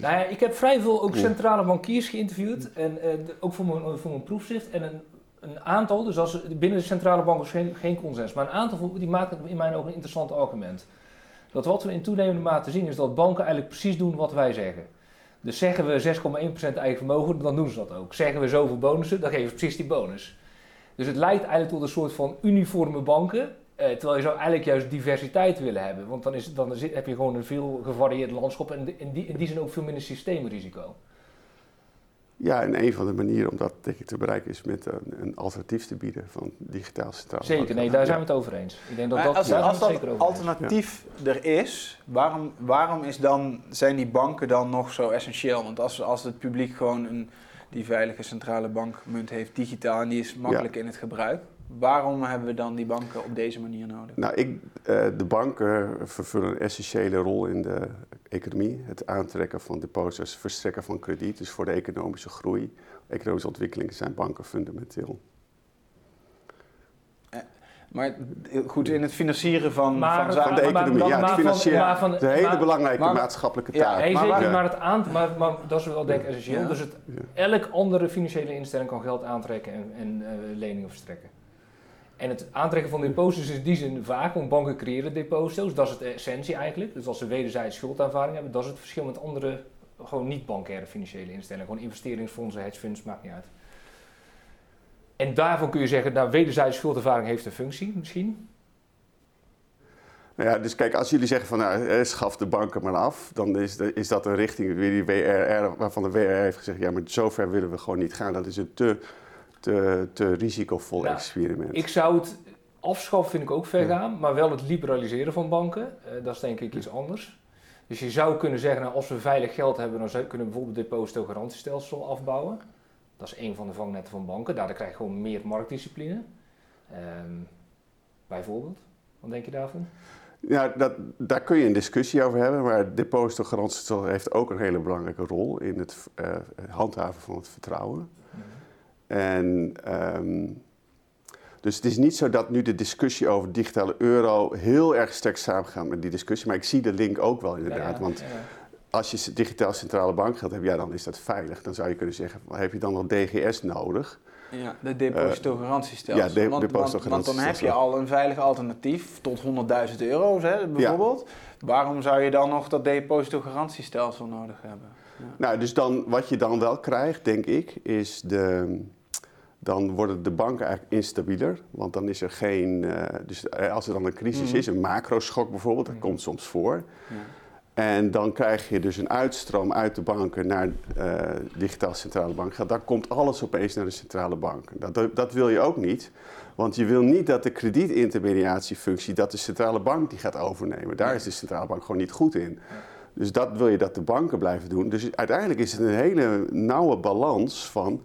Nou ja, ik heb vrij veel ook centrale bankiers geïnterviewd. En eh, ook voor mijn, voor mijn proefschrift. En een, een aantal, dus als, binnen de centrale bank was geen, geen consens. Maar een aantal die maken in mijn ogen een interessant argument. Dat wat we in toenemende mate zien is dat banken eigenlijk precies doen wat wij zeggen. Dus zeggen we 6,1% eigen vermogen, dan doen ze dat ook. Zeggen we zoveel bonussen, dan geven ze precies die bonus. Dus het leidt eigenlijk tot een soort van uniforme banken. Eh, terwijl je zou eigenlijk juist diversiteit willen hebben. Want dan, is, dan zit- heb je gewoon een veel gevarieerd landschap en in die, in die zin ook veel minder systeemrisico. Ja, en een van de manieren om dat denk ik te bereiken is met een, een alternatief te bieden van digitaal centraal Zeker, nee, daar zijn we het over eens. Ik denk dat Maar dat, als daar als dat zeker over eens. alternatief er is, waarom, waarom is dan, zijn die banken dan nog zo essentieel? Want als, als het publiek gewoon een, die veilige centrale bankmunt heeft digitaal en die is makkelijk in het gebruik, waarom hebben we dan die banken op deze manier nodig? Nou, ik, eh, de banken vervullen een essentiële rol in de economie. Het aantrekken van deposits, verstrekken van krediet. Dus voor de economische groei, economische ontwikkeling zijn banken fundamenteel. Maar eh, goed, in het financieren van, Maar- van zaken... Van de maar- economie, maar- ja, het financieren. maar van- een hele maar- belangrijke maar- maatschappelijke Ja, taak. Nee, Maar zeker, maar, het aan, maar, maar dat is wel denk ik essentieel. Ja. Dus het, Ja. elk andere financiële instelling kan geld aantrekken en, en eh, leningen verstrekken. En het aantrekken van deposito's is in die zin vaak, want banken creëren deposito's. Dat is de essentie eigenlijk. Dus als ze wederzijds schuldaanvaring hebben, dat is het verschil met andere, gewoon niet-bankaire financiële instellingen. Gewoon investeringsfondsen, hedgefunds, maakt niet uit. En daarvan kun je zeggen, nou, wederzijds schuldaanvaring heeft een functie misschien. Nou ja, dus kijk, als jullie zeggen van nou, eh, schaf de banken maar af, dan is, de- is dat een richting die WRR, waarvan de WRR heeft gezegd, ja, maar zover willen we gewoon niet gaan. Dat is een te, te, te risicovol Nou, experiment. Ik zou het afschaffen, vind ik ook ver Ja. gaan, maar wel het liberaliseren van banken, eh, dat is denk ik iets anders. Dus je zou kunnen zeggen, nou, als we veilig geld hebben, dan kunnen we bijvoorbeeld het depositogarantiestelsel afbouwen. Dat is een van de vangnetten van banken. Daardoor krijg je gewoon meer marktdiscipline. Ehm, bijvoorbeeld. Wat denk je daarvan? Ja, dat, daar kun je een discussie over hebben, maar het depositogarantiestelsel heeft ook een hele belangrijke rol in het eh, handhaven van het vertrouwen. En ehm, dus het is niet zo dat nu de discussie over digitale euro heel erg sterk samengaat met die discussie, maar ik zie de link ook wel inderdaad. Ja, Want ja. als je digitaal centrale bankgeld hebt, ja, dan is dat veilig. Dan zou je kunnen zeggen, heb je dan nog DGS nodig? Ja, de depositogarantiestelsel. ja, de- want, want, want dan heb je al een veilig alternatief tot 100.000 euro's, hè, bijvoorbeeld. Waarom zou je dan nog dat depositogarantiestelsel nodig hebben? Nou, dus dan, wat je dan wel krijgt, denk ik, is de. Dan worden de banken eigenlijk instabieler. Want dan is er geen. eh, dus eh, als er dan een crisis Mhm. is, een macroschok bijvoorbeeld, dat Mhm. komt soms voor. Ja. En dan krijg je dus een uitstroom uit de banken naar eh digitaal centrale bankgeld. Dan komt alles opeens naar de centrale bank. Dat, dat wil je ook niet. Want je wil niet dat de kredietintermediatiefunctie, dat de centrale bank die gaat overnemen. Daar is de centrale bank gewoon niet goed in. Dus dat wil je dat de banken blijven doen. Dus uiteindelijk is het een hele nauwe balans van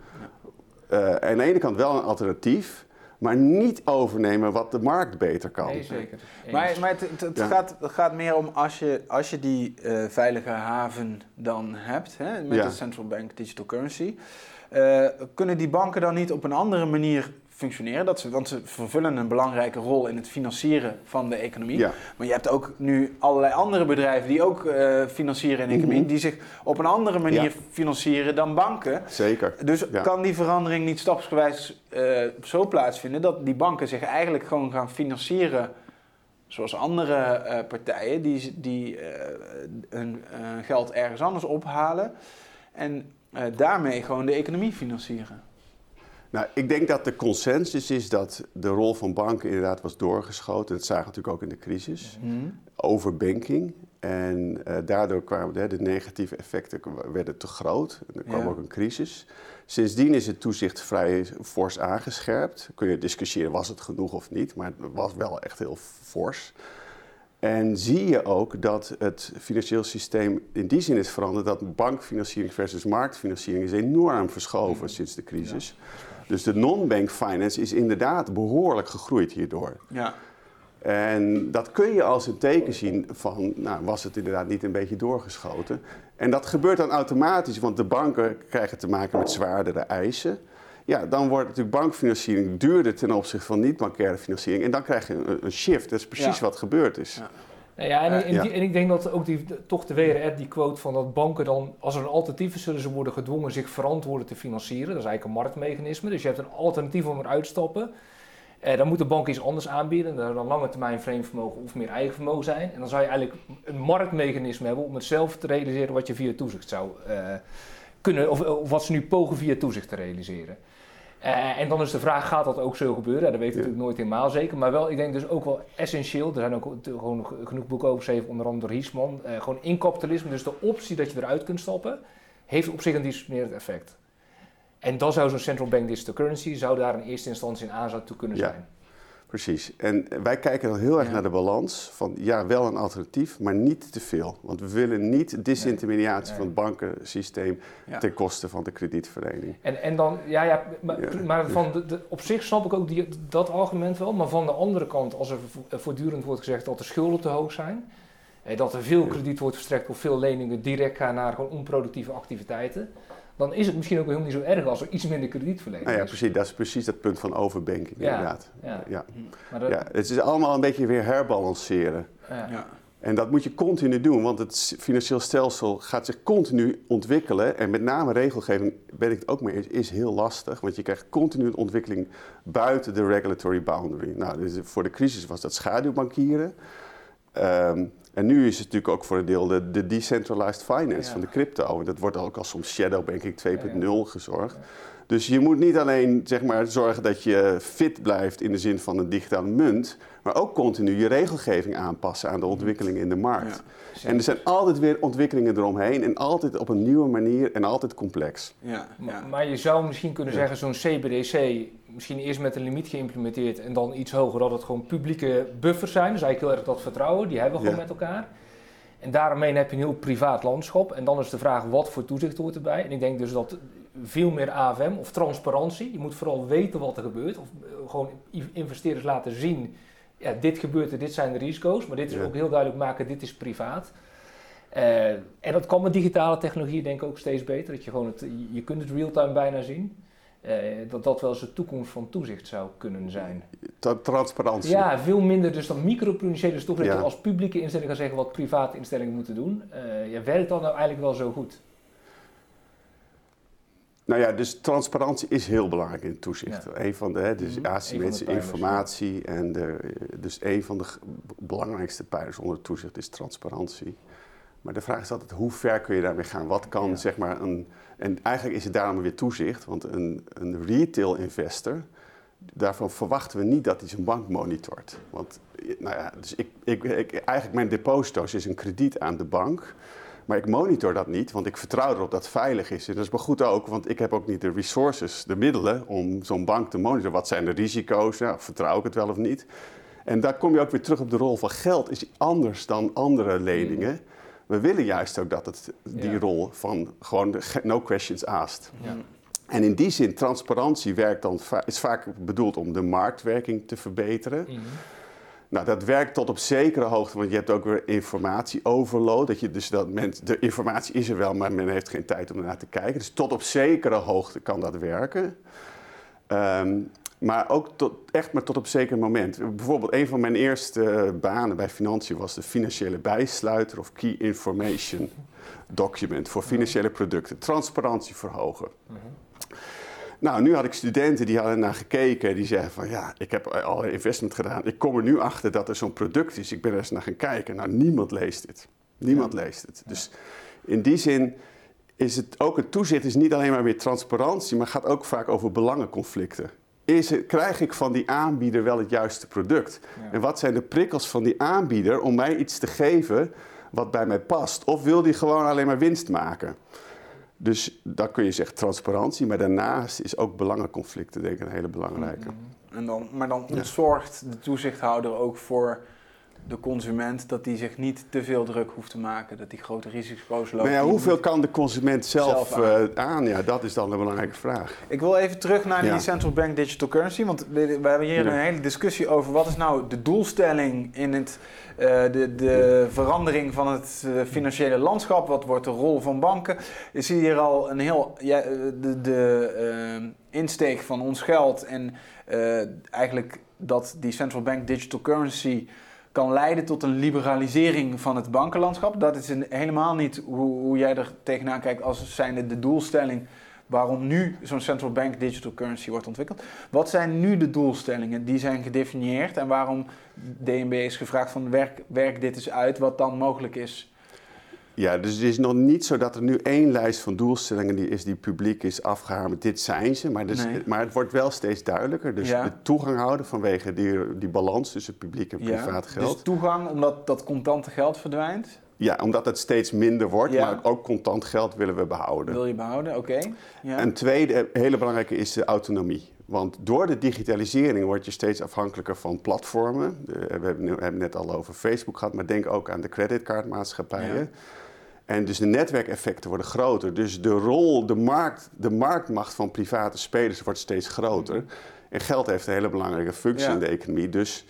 eh, aan de ene kant wel een alternatief, maar niet overnemen wat de markt beter kan. Nee, zeker. Eens. Maar, maar het, het, het Ja. gaat, het gaat meer om als je, als je die eh, veilige haven dan hebt, hè, met Ja. de central bank digital currency, eh, kunnen die banken dan niet op een andere manier functioneren? Dat ze, want ze vervullen een belangrijke rol in het financieren van de economie. Ja. Maar je hebt ook nu allerlei andere bedrijven die ook eh, financieren in de economie, die zich op een andere manier Ja. financieren dan banken. Zeker. Dus Ja. kan die verandering niet stapsgewijs eh, zo plaatsvinden dat die banken zich eigenlijk gewoon gaan financieren zoals andere eh, partijen die, die hun geld ergens anders ophalen en daarmee gewoon de economie financieren? Nou, ik denk dat de consensus is dat de rol van banken inderdaad was doorgeschoten. Dat zagen we natuurlijk ook in de crisis. Over banking. En uh, daardoor kwamen de, de, negatieve effecten werden te groot. Er kwam ook een crisis. Sindsdien is het toezicht vrij fors aangescherpt. Kun je discussiëren, was het genoeg of niet? Maar het was wel echt heel fors. En zie je ook dat het financieel systeem in die zin is veranderd dat bankfinanciering versus marktfinanciering is enorm verschoven sinds de crisis. Dus de non-bank finance is inderdaad behoorlijk gegroeid hierdoor. Ja. En dat kun je als een teken zien van, nou, was het inderdaad niet een beetje doorgeschoten? En dat gebeurt dan automatisch, want de banken krijgen te maken met zwaardere eisen. Ja, dan wordt natuurlijk bankfinanciering duurder ten opzichte van niet-bankaire financiering. En dan krijg je een, een shift. Dat is precies wat gebeurd is. Ja. Nou ja, en, en, en, ik denk dat ook die, toch de WRR, die quote van dat banken dan, als er een alternatief is, zullen ze worden gedwongen zich verantwoorden te financieren. Dat is eigenlijk een marktmechanisme. Dus je hebt een alternatief om eruit te stappen. Eh, dan moet de bank iets anders aanbieden. Dat dan lange termijn vreemd vermogen of meer eigen vermogen zijn. En dan zou je eigenlijk een marktmechanisme hebben om het zelf te realiseren wat je via toezicht zou uh, kunnen, of, of, wat ze nu pogen via toezicht te realiseren. Uh, en dan is de vraag, gaat dat ook zo gebeuren? Ja, dat weet ik natuurlijk nooit helemaal zeker. Maar wel, ik denk dus ook wel essentieel. Er zijn ook gewoon genoeg boeken over geschreven, onder andere door Hiesman. gewoon in kapitalisme, dus de optie dat je eruit kunt stappen, heeft op zich een disciplinerend effect. En dan zou zo'n central bank digital currency zou daar in eerste instantie een aanzet toe kunnen zijn. Precies. En wij kijken dan heel erg naar de balans van ja, wel een alternatief, maar niet te veel. Want we willen niet disintermediatie van het bankensysteem ten koste van de kredietverlening. En, en dan, ja, ja maar, maar van de, op zich snap ik ook die, dat argument wel. Maar van de andere kant, als er voortdurend wordt gezegd dat de schulden te hoog zijn, dat er veel krediet wordt verstrekt of veel leningen direct gaan naar gewoon onproductieve activiteiten dan is het misschien ook helemaal niet zo erg als er iets minder kredietverlening nou ja, is. Precies, dat is precies dat punt van overbanking, inderdaad. Ja, ja. Maar ja, het is allemaal een beetje weer herbalanceren. Ja. En dat moet je continu doen, want het financieel stelsel gaat zich continu ontwikkelen. En met name regelgeving, ben ik het ook mee eens, is heel lastig. Want je krijgt continu een ontwikkeling buiten de regulatory boundary. Nou, dus voor de crisis was dat schaduwbankieren. Um, en nu is het natuurlijk ook voor een deel de, de decentralized finance van de crypto. En dat wordt ook als soms shadow banking 2.0 gezorgd. Dus je moet niet alleen zeg maar, zorgen dat je fit blijft in de zin van een digitale munt, maar ook continu je regelgeving aanpassen aan de ontwikkelingen in de markt. en er zijn altijd weer ontwikkelingen eromheen en altijd op een nieuwe manier en altijd complex. Ja, ja. Maar je zou misschien kunnen zeggen, zo'n CBDC, misschien eerst met een limiet geïmplementeerd en dan iets hoger, dat het gewoon publieke buffers zijn. Dus eigenlijk heel erg dat vertrouwen, die hebben we gewoon met elkaar. En daarmee heb je een heel privaat landschap. En dan is de vraag, wat voor toezicht hoort erbij? En ik denk dus dat veel meer AFM of transparantie. Je moet vooral weten wat er gebeurt. Of eh, gewoon investeerders laten zien, ja, dit gebeurt er, dit zijn de risico's. Maar dit is ook heel duidelijk maken, dit is privaat. Uh, en dat kan met digitale technologie denk ik ook steeds beter. Dat je gewoon het, je kunt het real-time bijna zien. Uh, dat dat wel eens de toekomst van toezicht zou kunnen zijn. Transparantie. Ja, veel minder dus dan microprudentiële. Dat je als publieke instelling kan zeggen wat private instellingen moeten doen. Uh, ja, werkt dat nou eigenlijk wel zo goed? Nou ja, dus transparantie is heel belangrijk in toezicht. Een van de, hè, dus mhm. asymmetrische informatie. En de, dus een van de belangrijkste pijlers onder toezicht is transparantie. Maar de vraag is altijd, hoe ver kun je daarmee gaan? Wat kan, zeg maar, een... En eigenlijk is het daarom weer toezicht. Want een, een retail investor, daarvan verwachten we niet dat hij zijn bank monitort. Want, nou ja, dus ik, ik, ik eigenlijk mijn deposito's is een krediet aan de bank... Maar ik monitor dat niet, want ik vertrouw erop dat het veilig is. En dat is maar goed ook, want ik heb ook niet de resources, de middelen om zo'n bank te monitoren. Wat zijn de risico's? Vertrouw ik het wel of niet? En daar kom je ook weer terug op de rol van geld. Is anders dan andere leningen. We willen juist ook dat het die rol van gewoon no questions asked. Ja. En in die zin, transparantie werkt dan, is vaak bedoeld om de marktwerking te verbeteren. Mhm. Nou, dat werkt tot op zekere hoogte, want je hebt ook weer informatieoverload. Dat je dus dat men, de informatie is er wel, maar men heeft geen tijd om ernaar te kijken. Dus tot op zekere hoogte kan dat werken. Ehm, maar ook tot, echt maar tot op zeker moment. Bijvoorbeeld een van mijn eerste banen bij financiën was de financiële bijsluiter of key information document voor financiële producten. Transparantie verhogen. Mhm. Nou, nu had ik studenten die hadden naar gekeken. Die zeggen van ja, ik heb al investment gedaan. Ik kom er nu achter dat er zo'n product is. Ik ben er eens naar gaan kijken. Nou, niemand leest dit. Niemand leest het. Dus in die zin is het ook het toezicht is niet alleen maar weer transparantie, maar gaat ook vaak over belangenconflicten. Is krijg ik van die aanbieder wel het juiste product? Ja. En wat zijn de prikkels van die aanbieder om mij iets te geven wat bij mij past? Of wil die gewoon alleen maar winst maken? Dus dan kun je zeggen transparantie, maar daarnaast is ook belangenconflicten denk ik een hele belangrijke. En dan, maar dan ontzorgt de toezichthouder ook voor de consument dat die zich niet te veel druk hoeft te maken, dat die grote risico's loopt. Maar ja, hoeveel kan de consument zelf, Zelf aan. eh, aan? Ja, dat is dan een belangrijke vraag. Ik wil even terug naar die central bank digital currency, want we, we hebben hier Ja. een hele discussie over wat is nou de doelstelling in het, eh, de, de verandering van het eh, financiële landschap, wat wordt de rol van banken. Je ziet hier al een heel, ja, de, de insteek van ons geld en eigenlijk dat die central bank digital currency kan leiden tot een liberalisering van het bankenlandschap. Dat is helemaal niet hoe, hoe jij er tegenaan kijkt als zijnde de doelstelling waarom nu zo'n central bank digital currency wordt ontwikkeld. Wat zijn nu de doelstellingen die zijn gedefinieerd en waarom DNB is gevraagd van werk, werk dit eens uit wat dan mogelijk is? Ja, dus het is nog niet zo dat er nu één lijst van doelstellingen die is die publiek is afgehamerd. Dit zijn ze, maar, dus, Nee. maar het wordt wel steeds duidelijker. Dus Ja. de toegang houden vanwege die, die balans tussen publiek en privaat geld. Dus toegang omdat dat contante geld verdwijnt, Ja, omdat het steeds minder wordt, Ja. maar ook contant geld willen we behouden. wil je behouden, oké. Ja. Een tweede hele belangrijke is de autonomie. Want door de digitalisering word je steeds afhankelijker van platformen. De- we hebben, hebben net al over Facebook gehad, maar denk ook aan de creditcardmaatschappijen. Ja. En dus de netwerkeffecten worden groter. Dus de rol, de, markt, de marktmacht van private spelers wordt steeds groter. En geld heeft een hele belangrijke functie Ja. in de economie. Dus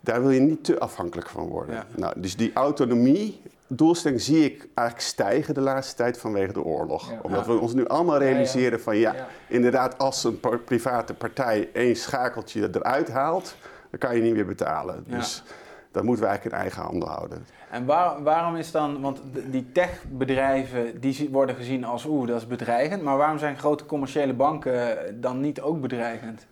daar wil je niet te afhankelijk van worden. Ja. Nou, dus die autonomie, doelstelling zie ik eigenlijk stijgen de laatste tijd vanwege de oorlog. Ja. Omdat we ons nu allemaal realiseren van ja, inderdaad, als een private partij één schakeltje eruit haalt, dan kan je niet meer betalen. Dus dat moeten we eigenlijk in eigen handen houden. En waar- waarom is dan, want die techbedrijven die worden gezien als oeh, dat is bedreigend, maar waarom zijn grote commerciële banken dan niet ook bedreigend?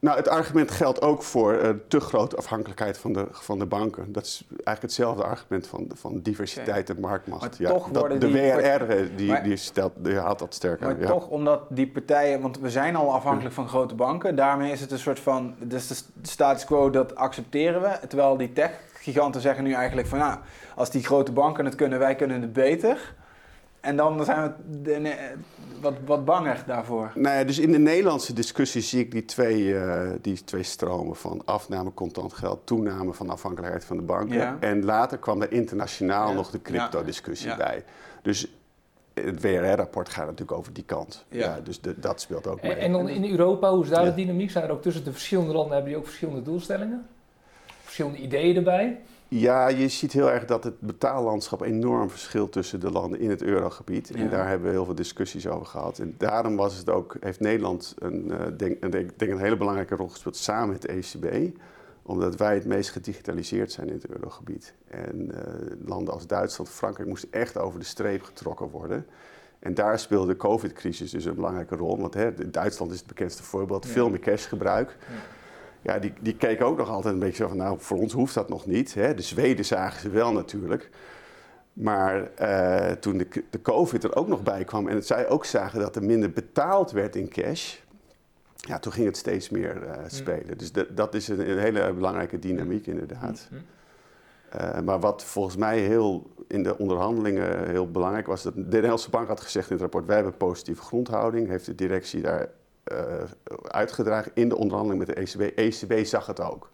Nou, het argument geldt ook voor eh, te grote afhankelijkheid van de, van de banken. Dat is eigenlijk hetzelfde argument van, van diversiteit en marktmacht. Maar toch dat, de die- WRR eh, die, Maar- die, stelt, die haalt dat sterk aan. Maar ja. toch, omdat die partijen, want we zijn al afhankelijk van grote banken, daarmee is het een soort van, dus de status quo, dat accepteren we. Terwijl die tech-giganten zeggen nu eigenlijk van, ja, als die grote banken het kunnen, wij kunnen het beter. En dan zijn we de- ne- wat, wat banger daarvoor. Nou ja, dus in de Nederlandse discussie zie ik die twee, eh, die twee stromen van afname contant geld, toename van afhankelijkheid van de banken. Ja. En later kwam er internationaal Ja. nog de crypto-discussie Ja. bij. Dus het WRR-rapport gaat natuurlijk over die kant. Ja. Ja. dus de- dat speelt ook mee. En, en dan in Europa, hoe is daar Ja. de dynamiek? Zijn er ook tussen de verschillende landen, hebben die ook verschillende doelstellingen? Verschillende ideeën erbij? Ja, je ziet heel erg dat het betaallandschap enorm verschilt tussen de landen in het eurogebied. En Ja. daar hebben we heel veel discussies over gehad. En daarom was het ook, heeft Nederland een, eh, denk, een, denk, denk een hele belangrijke rol gespeeld samen met de ECB. Omdat wij het meest gedigitaliseerd zijn in het eurogebied. En eh, landen als Duitsland, Frankrijk moesten echt over de streep getrokken worden. En daar speelde de COVID-crisis dus een belangrijke rol. Want hè, Duitsland is het bekendste voorbeeld, Ja. veel meer cashgebruik. Ja, die, die keken ook nog altijd een beetje zo van, nou, voor ons hoeft dat nog niet. Hè. De Zweden zagen ze wel natuurlijk. Maar eh, toen de, de COVID er ook nog bij kwam en zij ook zagen dat er minder betaald werd in cash, ja, toen ging het steeds meer eh, spelen. Dus dat, dat is een, een hele belangrijke dynamiek inderdaad. Hm. Eh, maar wat volgens mij heel in de onderhandelingen heel belangrijk was, dat de Nederlandse Bank had gezegd in het rapport: wij hebben positieve grondhouding, heeft de directie daar uitgedragen in de onderhandeling met de ECB. ECB zag het ook.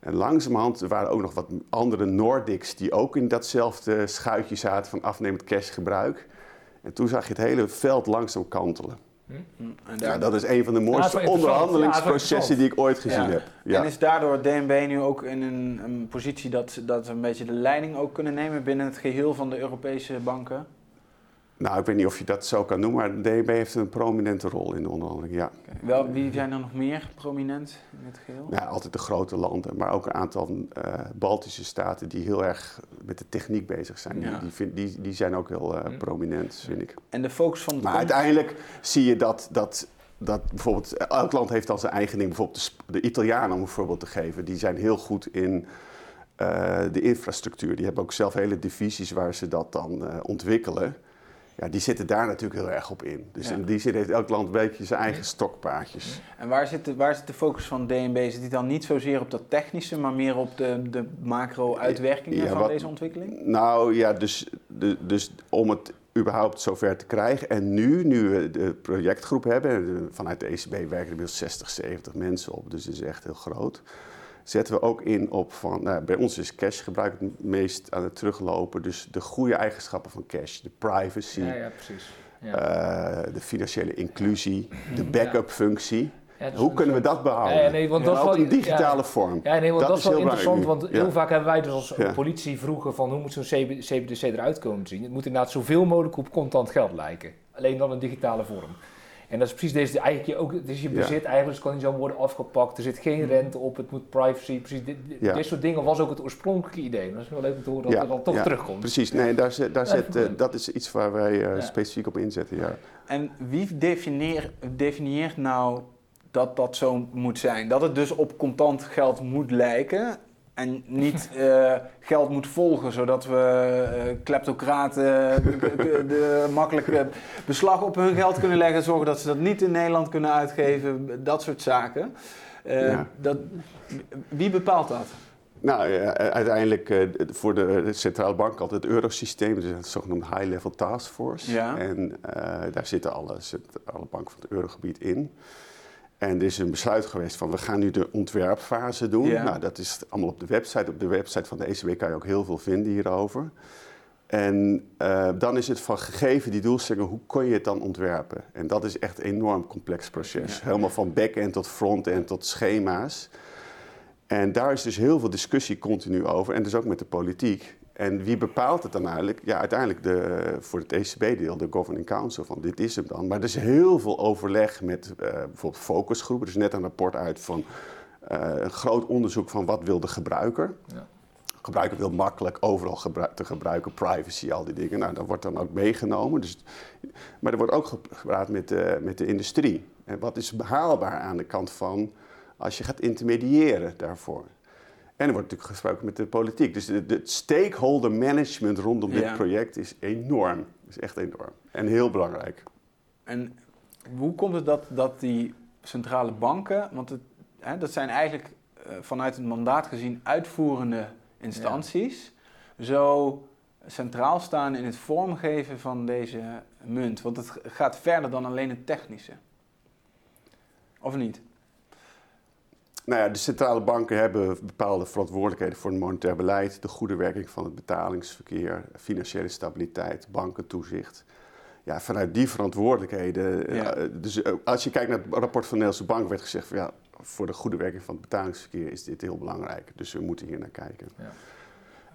En langzamerhand er waren ook nog wat andere Nordics die ook in datzelfde schuitje zaten van afnemend cashgebruik. En toen zag je het hele veld langzaam kantelen. En, Ja, daar- dat is een van de Ja, mooiste onderhandelingsprocessen Ja, die ik ooit gezien Ja. heb. en Ja. is daardoor DNB nu ook in een, een positie dat, dat ze een beetje de leiding ook kunnen nemen binnen het geheel van de Europese banken? Nou, ik weet niet of je dat zo kan noemen, maar de DNB heeft een prominente rol in de onderhandeling, ja. Wel, wie zijn er nog meer prominent in het geheel? Ja, altijd de grote landen, maar ook een aantal eh, Baltische staten die heel erg met de techniek bezig zijn. Ja. Die, die, vind- die, die zijn ook heel eh, Hm. prominent, vind ik. En de focus van het Maar uiteindelijk zie je dat, dat, dat bijvoorbeeld, elk land heeft dan zijn eigen ding. Bijvoorbeeld de, de Italianen, om een voorbeeld te geven, die zijn heel goed in eh, de infrastructuur. Die hebben ook zelf hele divisies waar ze dat dan eh, ontwikkelen. Ja, die zitten daar natuurlijk heel erg op in. Dus Ja. in die zin heeft elk land een beetje zijn eigen stokpaardjes. En waar zit, de, waar zit de focus van DNB? Zit die dan niet zozeer op dat technische, maar meer op de, de macro-uitwerkingen Ja, van wat- deze ontwikkeling? Nou ja, dus, de, dus om het überhaupt zover te krijgen. En nu, nu we de projectgroep hebben, vanuit de ECB werken er inmiddels 60, 70 mensen op, dus het is echt heel groot. Zetten we ook in op van, nou, bij ons is cashgebruik het meest aan het teruglopen. Dus de goede eigenschappen van cash, de privacy, Ja, ja, precies. Ja. eh, de financiële inclusie, de backup functie. Ja, dus- Hoe kunnen we dat behouden? Ja, nee, want dat ook in digitale ja. vorm. Ja, nee, want dat, Dat is wel heel interessant, want heel vaak hebben wij dus als Ja. politie vroegen van hoe moet zo'n CB CBDC eruit komen te zien. Het moet inderdaad zoveel mogelijk op contant geld lijken. Alleen dan in digitale vorm. En dat is precies deze, eigenlijk je ook, het is je Ja. bezit eigenlijk, dus het kan niet zo worden afgepakt. Er zit geen rente op, het moet privacy. Precies, dit, dit, Ja. dit soort dingen was ook het oorspronkelijke idee. Dat is wel leuk om te horen dat het dan toch ja, terugkomt. Precies, nee, daar, zit- daar goed. eh, dat is iets waar wij eh, Ja. specifiek op inzetten. Ja. En wie definieer, definieert nou dat dat zo moet zijn? Dat het dus op contant geld moet lijken en niet eh, geld moet volgen, zodat we eh, kleptocraten de, de- de makkelijk beslag op hun geld kunnen leggen, zorgen dat ze dat niet in Nederland kunnen uitgeven, dat soort zaken. Eh, Ja. dat, wie bepaalt dat? Nou, ja, uiteindelijk eh, voor de, centrale bank altijd het eurosysteem, dus het zogenoemde high-level task force. Ja. En eh, daar zitten alle, zitten alle banken van het eurogebied in. En er is een besluit geweest van we gaan nu de ontwerpfase doen. Ja. Nou, dat is allemaal op de website. Op de website van de ECB kan je ook heel veel vinden hierover. En eh, dan is het van gegeven die doelstellingen, hoe kon je het dan ontwerpen? En dat is echt een enorm complex proces. Ja. Helemaal van back-end tot front-end tot schema's. En daar is dus heel veel discussie continu over. En dus ook met de politiek. En wie bepaalt het dan eigenlijk? Ja, uiteindelijk de, voor het ECB-deel, de Governing Council, van dit is hem dan. Maar er is heel veel overleg met eh, bijvoorbeeld focusgroepen. Er is net een rapport uit van eh, een groot onderzoek van wat wil de gebruiker. Ja. Gebruiker wil makkelijk overal gebru- te gebruiken, privacy, al die dingen. Nou, dat wordt dan ook meegenomen. Dus, maar er wordt ook ge- gepraat met de, met de industrie. En wat is behaalbaar aan de kant van als je gaat intermediëren daarvoor? En er wordt natuurlijk gesproken met de politiek. Dus de stakeholder management rondom dit project is enorm. Is echt enorm. En heel belangrijk. En hoe komt het dat, dat die centrale banken, want het, hè, dat zijn eigenlijk eh, vanuit het mandaat gezien uitvoerende instanties, zo centraal staan in het vormgeven van deze munt? Want het gaat verder dan alleen het technische. Of niet? Nou ja, de centrale banken hebben bepaalde verantwoordelijkheden voor het monetair beleid, de goede werking van het betalingsverkeer, financiële stabiliteit, bankentoezicht. Ja, vanuit die verantwoordelijkheden. Ja. eh, dus eh, als je kijkt naar het rapport van de Nederlandse Bank, werd gezegd van ja, voor de goede werking van het betalingsverkeer is dit heel belangrijk. Dus we moeten hier naar kijken. Ja.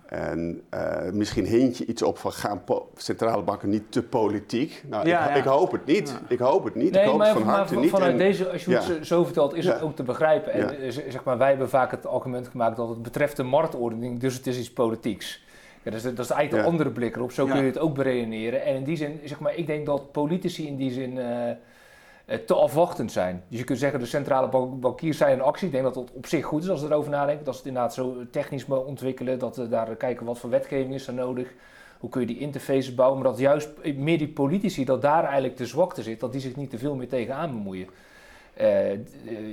En eh, misschien hint je iets op van gaan centrale banken niet te politiek? Nou, Ja, ik, ja. ik hoop het niet. Ja. Ik hoop het niet. ik hoop maar, het van maar harte van- niet. vanuit En- deze, als je het ja. zo- zo vertelt, is het ook te begrijpen. En Ja. eh, zeg maar, wij hebben vaak het argument gemaakt dat het betreft de marktordening, dus het is iets politieks. Ja, dat, is, dat is eigenlijk Ja. de andere blik erop. Zo Ja. kun je het ook beredeneren. En in die zin, zeg maar, ik denk dat politici in die zin eh, te afwachtend zijn. Dus je kunt zeggen, de centrale bank- bankiers zijn in actie. Ik denk dat dat op zich goed is als we erover nadenken. Dat ze het inderdaad zo technisch ontwikkelen. Dat we daar kijken wat voor wetgeving is er nodig. Hoe kun je die interfaces bouwen. Maar dat juist meer die politici, dat daar eigenlijk de zwakte zit. Dat die zich niet te veel meer tegenaan bemoeien. Eh, eh,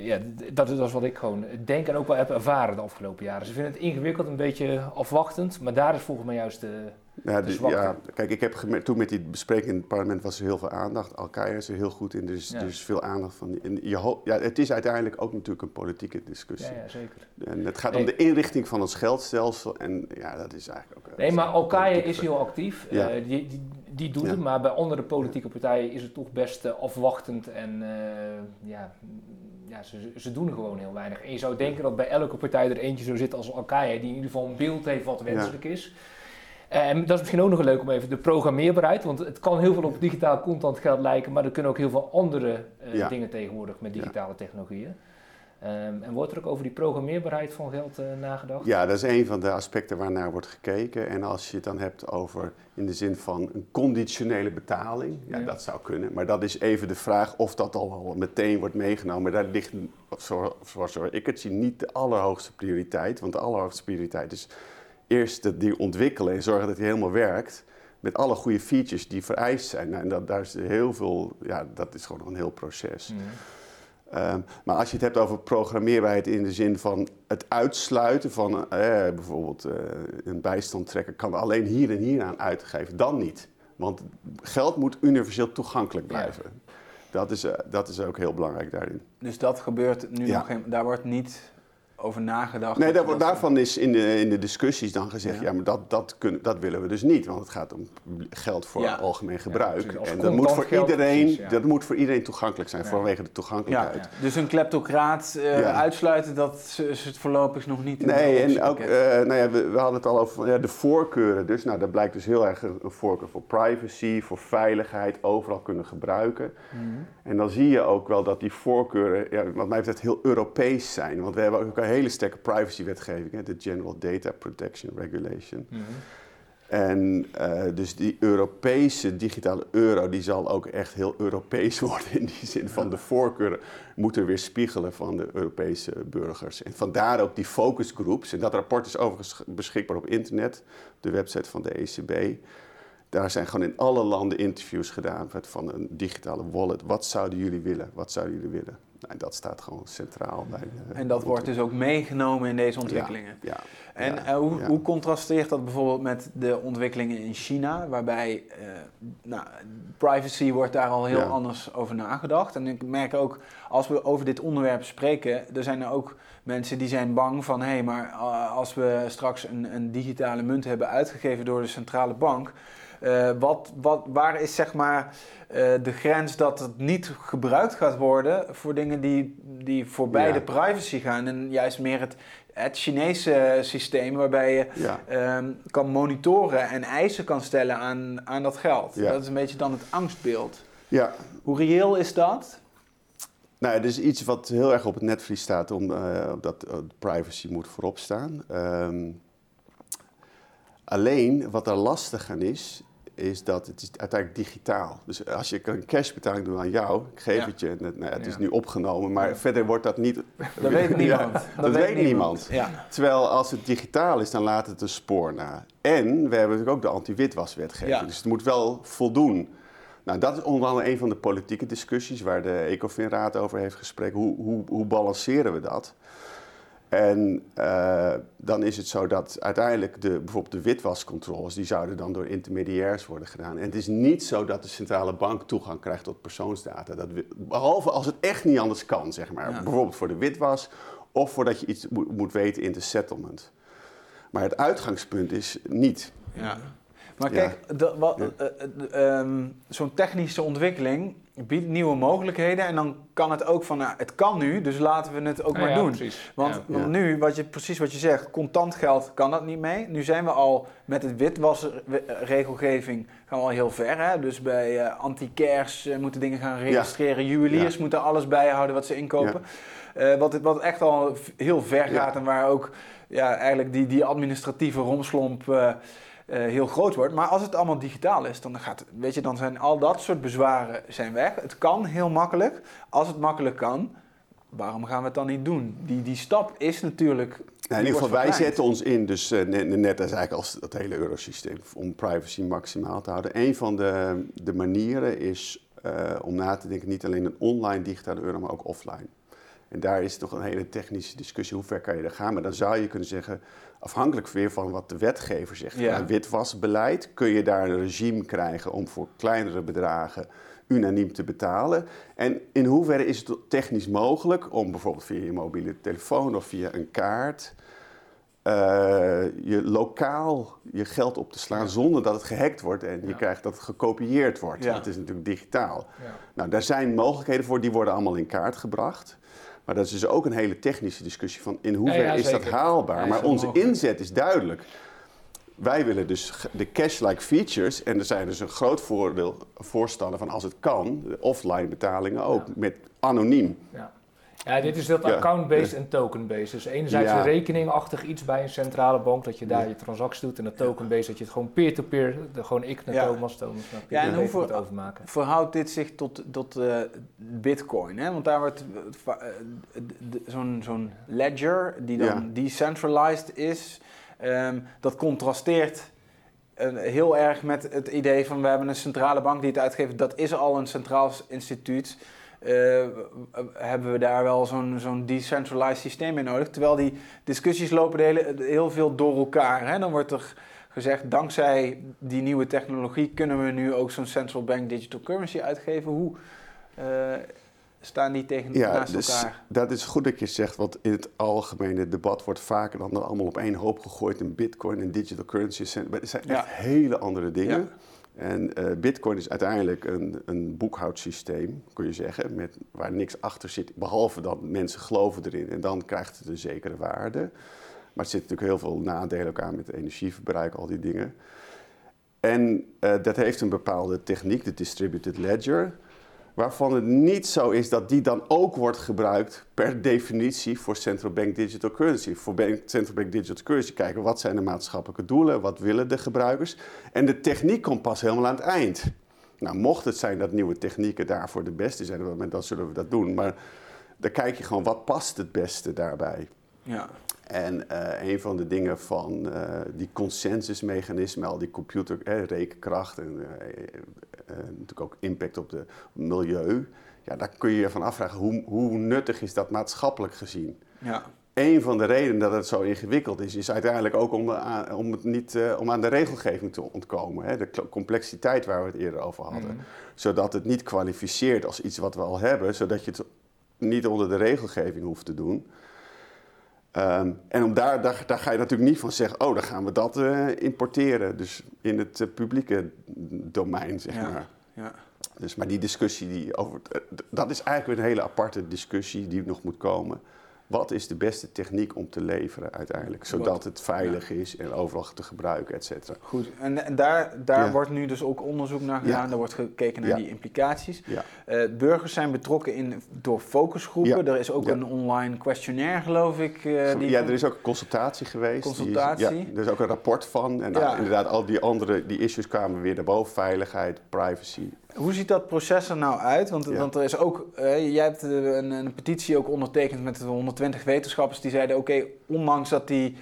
ja, dat, is- dat is wat ik gewoon denk en ook wel heb ervaren de afgelopen jaren. Ze vinden het ingewikkeld, een beetje afwachtend. Maar daar is volgens mij juist de... Ja, de ja, kijk, ik heb toen met die bespreking in het parlement was er heel veel aandacht. Al-Qaeda is er heel goed in, dus Ja. is veel aandacht van. En je ja, het is uiteindelijk ook natuurlijk een politieke discussie. Ja, ja, zeker. En het gaat Nee. om de inrichting van ons geldstelsel. En ja, dat is eigenlijk ook. Nee, maar Al-Qaeda is heel actief. Eh, die, die, die doet Ja. het, maar bij andere politieke partijen is het toch best eh, afwachtend. En eh, ja, ja ze, ze doen gewoon heel weinig. En je zou denken dat bij elke partij er eentje zo zit als Al-Qaeda, die in ieder geval een beeld heeft wat wenselijk is. Eh, En dat is misschien ook nog leuk om even de programmeerbaarheid. Want het kan heel veel op digitaal content geld lijken, maar er kunnen ook heel veel andere dingen tegenwoordig met digitale technologieën. Ehm, en wordt er ook over die programmeerbaarheid van geld eh, nagedacht? Ja, dat is een van de aspecten waarnaar wordt gekeken. En als je het dan hebt over in de zin van een conditionele betaling, ja, Ja. dat zou kunnen. Maar dat is even de vraag of dat al, meteen wordt meegenomen. Daar ligt, zo- zoals ik het zie, niet de allerhoogste prioriteit. Want de allerhoogste prioriteit is eerst die ontwikkelen en zorgen dat die helemaal werkt. met alle goede features die vereist zijn. Nou, en dat, daar is heel veel, ja, dat is gewoon een heel proces. Mhm. Ehm, maar als je het hebt over programmeerbaarheid in de zin van het uitsluiten van eh, bijvoorbeeld eh, een bijstandtrekker kan alleen hier en hier aan uitgeven, dan niet. Want geld moet universeel toegankelijk blijven. Dat, is, eh, dat is ook heel belangrijk daarin. Dus dat gebeurt nu Ja. nog geen... Daar wordt niet over nagedacht. Nee, daar, daarvan is in de, in de discussies dan gezegd, Ja. ja, maar dat, dat, kunnen, dat willen we dus niet. Want het gaat om geld voor Ja. algemeen gebruik. en dat moet, voor iedereen, precies, dat moet voor iedereen toegankelijk zijn, vanwege de Ja, toegankelijkheid. dus een kleptocraat Ja. uitsluiten, dat is- het voorlopig nog niet in Nee, en ook, eh, nou ja, we, we hadden het al over ja, de voorkeuren. Dus nou, dat blijkt dus heel erg een, voorkeur voor privacy, voor veiligheid, overal kunnen gebruiken. Mhm. En dan zie je ook wel dat die voorkeuren, ja, wat mij betreft, heel Europees zijn. Want we hebben ook een hele sterke privacywetgeving, hè, de General Data Protection Regulation. Mhm. En eh, dus die Europese digitale euro, die zal ook echt heel Europees worden in die zin van de voorkeuren moeten weer spiegelen van de Europese burgers. En vandaar ook die focusgroups. En dat rapport is overigens beschikbaar op internet, de website van de ECB. Daar zijn gewoon in alle landen interviews gedaan van een digitale wallet. Wat zouden jullie willen? Wat zouden jullie willen? Nou, dat staat gewoon centraal bij de en dat wordt dus ook meegenomen in deze ontwikkelingen. Ja, En ja, eh, hoe, ja. hoe contrasteert dat bijvoorbeeld met de ontwikkelingen in China, waarbij eh, nou, privacy wordt daar al heel anders over nagedacht. En ik merk ook, als we over dit onderwerp spreken, er zijn er ook mensen die zijn bang van, hé, hey, maar eh, als we straks een, een digitale munt hebben uitgegeven door de centrale bank, eh, wat, wat, waar is zeg maar eh, de grens dat het niet gebruikt gaat worden voor dingen die, die voorbij Ja. de privacy gaan en juist meer het, het Chinese systeem waarbij je ja. ehm, kan monitoren en eisen kan stellen aan, aan dat geld. Ja. Dat is een beetje dan het angstbeeld. ja. Hoe reëel is dat? Nou, ja, dus iets wat heel erg op het netvlies staat, om, eh, dat privacy moet voorop staan. Ehm, alleen, wat er lastig aan is, is dat het is uiteindelijk digitaal. Dus als je een cashbetaling doet aan jou, ik geef Ja. het je, het- nou ja, het is Ja. nu opgenomen, maar verder wordt dat niet... Dat weet niemand. Dat, weet niemand. Ja. Terwijl als het digitaal is, dan laat het een spoor na. En we hebben natuurlijk ook de anti-witwaswetgeving, dus het moet wel voldoen. Nou, dat is onder andere een van de politieke discussies waar de ECOFIN-raad over heeft gesproken. Hoe, hoe, hoe balanceren we dat? En eh, dan is het zo dat uiteindelijk de, bijvoorbeeld de witwascontroles, die zouden dan door intermediairs worden gedaan. En het is niet zo dat de centrale bank toegang krijgt tot persoonsdata. Dat, we- behalve als het echt niet anders kan, zeg maar. Ja. Bijvoorbeeld voor de witwas of voordat je iets moet, moet weten in de settlement. Maar het uitgangspunt is niet. Ja. Maar kijk, Ja. eh, eh, ehm, zo'n technische ontwikkeling biedt nieuwe mogelijkheden. En dan kan het ook van, nou, het kan nu, dus laten we het ook Ja, maar ja, doen. Precies. Want, Ja. want Ja. nu, wat je, precies wat je zegt, contant geld kan dat niet mee. Nu zijn we al met het witwasregelgeving gaan we al heel ver. Hè? Dus bij eh anti-cares eh, moeten dingen gaan registreren. Juweliers Ja. moeten alles bijhouden wat ze inkopen. Eh, wat, wat echt al heel ver Ja. gaat en waar ook ja, eigenlijk die, die administratieve romslomp heel groot wordt. Maar als het allemaal digitaal is, dan, gaat, weet je, dan zijn al dat soort bezwaren zijn weg. Het kan heel makkelijk. Als het makkelijk kan, waarom gaan we het dan niet doen? Die, die stap is natuurlijk. Nou, in ieder geval, wij zetten ons in, dus eh, net, net als eigenlijk als het hele eurosysteem, om privacy maximaal te houden. Een van de, de manieren is eh, om na te denken, niet alleen een online digitale euro, maar ook offline. En daar is toch een hele technische discussie, hoe ver kan je er gaan? Maar dan zou je kunnen zeggen, afhankelijk weer van wat de wetgever zegt, Ja. qua witwasbeleid, kun je daar een regime krijgen om voor kleinere bedragen unaniem te betalen. En in hoeverre is het technisch mogelijk om bijvoorbeeld via je mobiele telefoon of via een kaart eh, je lokaal je geld op te slaan zonder dat het gehackt wordt en je krijgt dat het gekopieerd wordt. Ja. Het is natuurlijk digitaal. Nou, daar zijn mogelijkheden voor, die worden allemaal in kaart gebracht. Maar dat is dus ook een hele technische discussie van in hoeverre Ja, ja, is dat haalbaar. Ja, maar onze mogelijk? inzet is duidelijk. Wij willen dus de cash-like features, en er zijn dus een groot voordeel, voorstander van als het kan, offline betalingen ook, met anoniem. Ja. Ja, dit is dat Ja. account-based en token-based. Dus enerzijds Ja. een rekeningachtig iets bij een centrale bank, dat je daar je transactie doet. En dat token-based, dat je het gewoon peer-to-peer, gewoon ik naar Ja. Thomas, Thomas naar Ja, en overmaken. Verhoudt dit zich tot, tot eh, Bitcoin? Hè? Want daar wordt eh, eh, zo'n zo'n ledger die dan Ja. decentralized is. ehm, dat contrasteert heel erg met het idee van we hebben een centrale bank die het uitgeeft. Dat is al een centraal instituut. Uh, hebben we daar wel zo'n zo'n decentralized systeem in nodig? Terwijl die discussies lopen hele, heel veel door elkaar. Hè? Dan wordt er gezegd, dankzij die nieuwe technologie kunnen we nu ook zo'n central bank digital currency uitgeven. Hoe uh, staan die tegen ja, naast dus elkaar? Dat is goed dat je zegt, want in het algemene debat wordt vaker dan allemaal op één hoop gegooid. Een bitcoin en digital currency. Maar het zijn echt hele andere dingen. Ja. En uh, Bitcoin is uiteindelijk een, een boekhoudsysteem, kun je zeggen, met, waar niks achter zit, behalve dat mensen geloven erin en dan krijgt het een zekere waarde. Maar er zitten natuurlijk heel veel nadelen ook aan met energieverbruik, al die dingen. En uh, dat heeft een bepaalde techniek, de distributed ledger, waarvan het niet zo is dat die dan ook wordt gebruikt per definitie voor central bank digital currency. Voor central bank digital currency kijken wat zijn de maatschappelijke doelen, wat willen de gebruikers. En de techniek komt pas helemaal aan het eind. Nou, mocht het zijn dat nieuwe technieken daarvoor de beste zijn, dan zullen we dat doen. Maar dan kijk je gewoon wat past het beste daarbij. Ja. En uh, een van de dingen van uh, die consensusmechanismen, al die computer, eh, rekenkracht en natuurlijk ook impact op het milieu. Ja, daar kun je je van afvragen hoe, hoe nuttig is dat maatschappelijk gezien. Ja. Een van de redenen dat het zo ingewikkeld is, is uiteindelijk ook om, om, het niet, om aan de regelgeving te ontkomen. Hè? De complexiteit waar we het eerder over hadden. Mhm. Zodat het niet kwalificeert als iets wat we al hebben, zodat je het niet onder de regelgeving hoeft te doen. Um, en om daar, daar, daar, ga je natuurlijk niet van zeggen, oh, dan gaan we dat uh, importeren. Dus in het uh, publieke domein, zeg Ja, maar. ja. Dus, maar die discussie, die over, uh, dat is eigenlijk een hele aparte discussie die nog moet komen. Wat is de beste techniek om te leveren uiteindelijk? Zodat het veilig is en overal te gebruiken, et cetera. Goed, en en daar, daar Ja. wordt nu dus ook onderzoek naar gedaan. Ja. Er wordt gekeken naar Ja. die implicaties. Eh, burgers zijn betrokken in, door focusgroepen. Er is ook een online questionnaire, geloof ik. eh, die ja, er is ook een consultatie geweest. Die is- Consultatie. ja, er is ook een rapport van. En nou, inderdaad, al die andere die issues kwamen weer naar boven. Veiligheid, privacy. Hoe ziet dat proces er nou uit? Want, Ja. want er is ook, jij hebt eh, een, een petitie ook ondertekend met 120 wetenschappers die zeiden: oké, ondanks dat die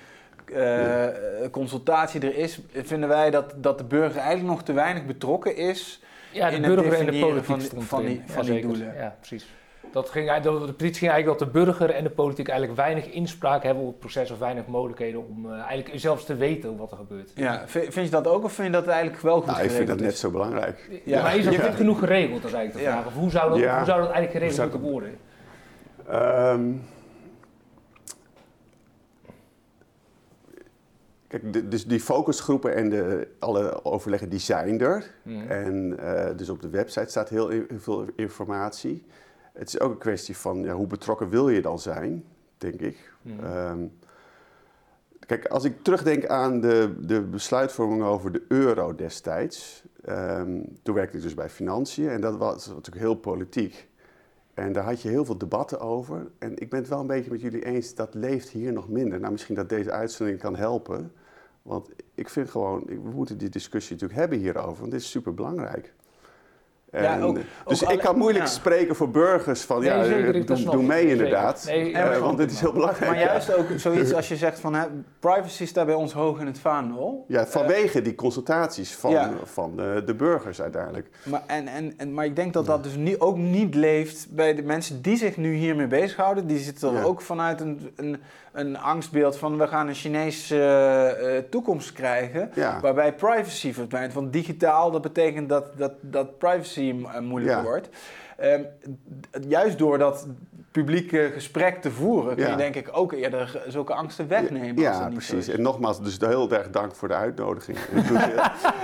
eh, consultatie er is, vinden wij dat, dat de burger eigenlijk nog te weinig betrokken is. Ja, de in het burger en de politiek van van die- van die doelen. Ja, precies. Dat ging, eigenlijk- de petitie ging eigenlijk dat de burger en de politiek eigenlijk weinig inspraak hebben op het proces of weinig mogelijkheden om eh, eigenlijk zelfs te weten wat er gebeurt. Ja, vind, vind je dat ook of vind je dat eigenlijk wel goed Nou, ik vind dat net zo belangrijk. Ja. maar is dat Ja. goed genoeg geregeld, dat is eigenlijk de Ja. vraag. Of hoe zou dat, Ja. hoe zou dat eigenlijk geregeld moeten worden? Ehm, kijk, de- dus die focusgroepen en de, alle overleggen, die zijn er. Mhm. En eh, dus op de website staat heel veel informatie. Het is ook een kwestie van ja, hoe betrokken wil je dan zijn, denk ik. Mhm. Ehm, kijk, als ik terugdenk aan de, de besluitvorming over de euro destijds. ehm, toen werkte ik dus bij Financiën en dat was natuurlijk heel politiek. En daar had je heel veel debatten over. En ik ben het wel een beetje met jullie eens, dat leeft hier nog minder. Nou, misschien dat deze uitzending kan helpen. Want ik vind gewoon, we moeten die discussie natuurlijk hebben hierover, want dit is super belangrijk. Ja, ook- dus ook ik kan moeilijk ja. spreken voor burgers van, Nee, ja, zeker, eh, dat doe, mee zeker. inderdaad. Nee, Eh, want dit is heel belangrijk. Maar juist ook zoiets als je zegt van hè, privacy staat bij ons hoog in het vaandel. Ja, vanwege die consultaties van, Ja. van de, de burgers uiteindelijk. Maar, en, en, en, maar ik denk dat dat dus niet, ook niet leeft bij de mensen die zich nu hiermee bezighouden. Die zitten er Ja. ook vanuit een, een, een angstbeeld van we gaan een Chinese eh, eh, toekomst krijgen. Ja. Waarbij privacy verdwijnt. Want digitaal, dat betekent dat, dat, dat privacy eh, moeilijker Ja. wordt. Ehm, juist door dat publieke gesprek te voeren, kun je Ja. denk ik ook eerder zulke angsten wegnemen. als Ja, dat niet precies. En nogmaals, dus heel erg dank voor de uitnodiging. Ik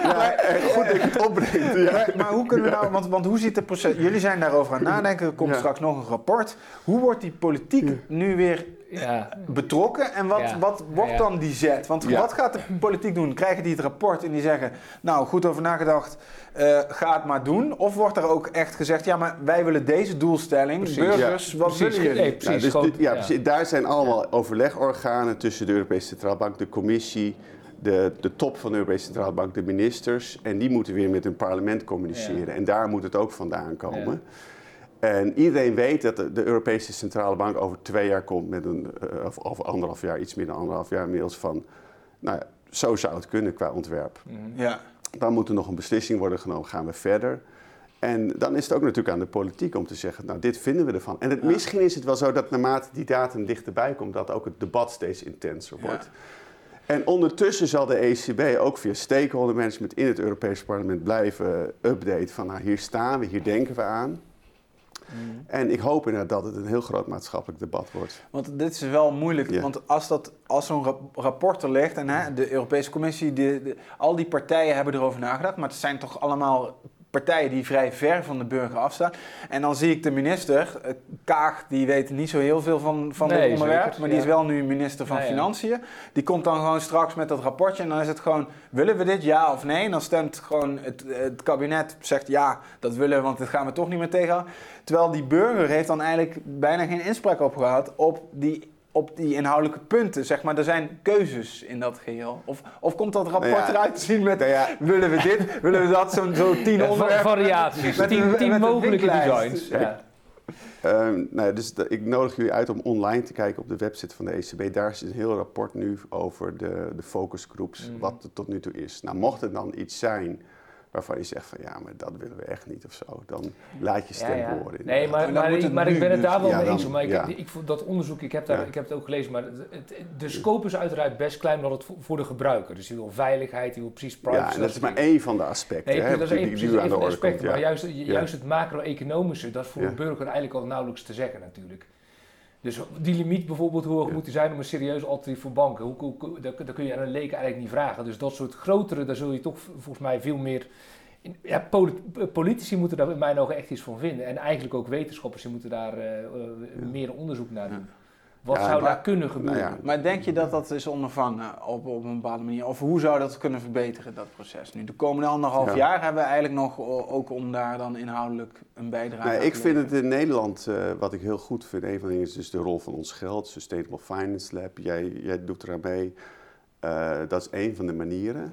ja, eh, goed dat je het opbrengt. Ja. Maar, maar hoe kunnen we nou, want, want hoe ziet het proces, jullie zijn daarover aan nadenken, er komt straks nog een rapport. Hoe wordt die politiek nu weer Ja, betrokken en wat, Ja. wat wordt Ja. dan die zet? Want Ja. wat gaat de politiek doen? Krijgen die het rapport en die zeggen, nou goed over nagedacht, eh, ga het maar doen? Of wordt er ook echt gezegd, ja maar wij willen deze doelstelling, Precies, burgers, wat Precies, willen jullie? nee, precies. Nou, dus gewoon- dit- ja, ja. precies. Daar zijn allemaal overlegorganen tussen de Europese Centrale Bank, de commissie, de, de top van de Europese Centrale Bank, de ministers. En die moeten weer met hun parlement communiceren. Ja. En daar moet het ook vandaan komen. En iedereen weet dat de, de Europese Centrale Bank over twee jaar komt met een, eh, of over anderhalf jaar, iets meer dan anderhalf jaar inmiddels van, nou ja, zo zou het kunnen qua ontwerp. Mhm. Ja. Dan moet er nog een beslissing worden genomen, gaan we verder. En dan is het ook natuurlijk aan de politiek om te zeggen, nou dit vinden we ervan. En het, Ja. misschien is het wel zo dat naarmate die datum dichterbij komt, dat ook het debat steeds intenser Ja. wordt. En ondertussen zal de ECB ook via stakeholder management in het Europese parlement blijven updaten van nou hier staan we, hier denken we aan. Mhm. En ik hoop inderdaad dat het een heel groot maatschappelijk debat wordt. Want dit is wel moeilijk, want als, dat, als zo'n rap- rapport er ligt en hè, de Europese Commissie, de, de- al die partijen hebben erover nagedacht, maar het zijn toch allemaal partijen die vrij ver van de burger afstaan. En dan zie ik de minister, eh, Kaag, die weet niet zo heel veel van, van Nee, dit onderwerp, zeker, maar die is wel nu minister van ja. Financiën. Die komt dan gewoon straks met dat rapportje en dan is het gewoon, willen we dit ja of nee? En dan stemt gewoon het, het kabinet, zegt ja, dat willen we, want dit gaan we toch niet meer tegenhouden. Terwijl die burger heeft dan eigenlijk bijna geen inspraak op gehad op die, op die inhoudelijke punten. Zeg maar, er zijn keuzes in dat geheel. Of, of komt dat rapport Nou ja, eruit te zien met, Nou ja, willen we dit, willen we dat, zo'n zo tien onderwerpen. variaties, met tien, een- tien met mogelijke designs. Ja. Ehm, nou, ja, dus de- ik nodig jullie uit om online te kijken op de website van de ECB. Daar is een heel rapport nu over de, de focusgroups, Mhm. wat er tot nu toe is. Nou, mocht het dan iets zijn waarvan je zegt van ja, maar dat willen we echt niet of zo, dan laat je stem Ja, ja. horen. Nee, maar, dan maar, ik, het maar nu ik ben het dus. daar wel Ja, mee dan- eens. Maar ik, heb, dat onderzoek, ik heb, daar, Ja. ik heb het ook gelezen, maar het, het- de scope is uiteraard best klein, omdat het voor, voor de gebruiker. Dus die wil veiligheid, die wil precies privacy. ja, en dat is maar één van de aspecten Nee, hè, dat is die, één, die aan de van de komt. aspecten. Maar Ja. juist, juist het macro-economische, dat is voor Ja. de burger eigenlijk al nauwelijks te zeggen natuurlijk. Dus die limiet bijvoorbeeld, hoe hoog Ja. moet die zijn om een serieus alternatief voor banken? Hoe, hoe, dat, dat kun je aan een leek eigenlijk niet vragen. Dus dat soort grotere, daar zul je toch volgens mij veel meer... ja, poli- politici moeten daar in mijn ogen echt iets van vinden. En eigenlijk ook wetenschappers, die moeten daar eh, eh, meer onderzoek naar doen. Wat Ja, zou maar- daar kunnen gebeuren? nou ja, Maar denk je dat dat is ondervangen op, op een bepaalde manier? Of hoe zou dat kunnen verbeteren, dat proces nu? De komende anderhalf Ja. jaar hebben we eigenlijk nog ook om daar dan inhoudelijk een bijdrage Nee, aan ik vind het in Nederland, eh, wat ik heel goed vind, een van de dingen is dus de rol van ons geld, Sustainable Finance Lab. Jij, jij doet eraan mee. Eh, dat is een van de manieren.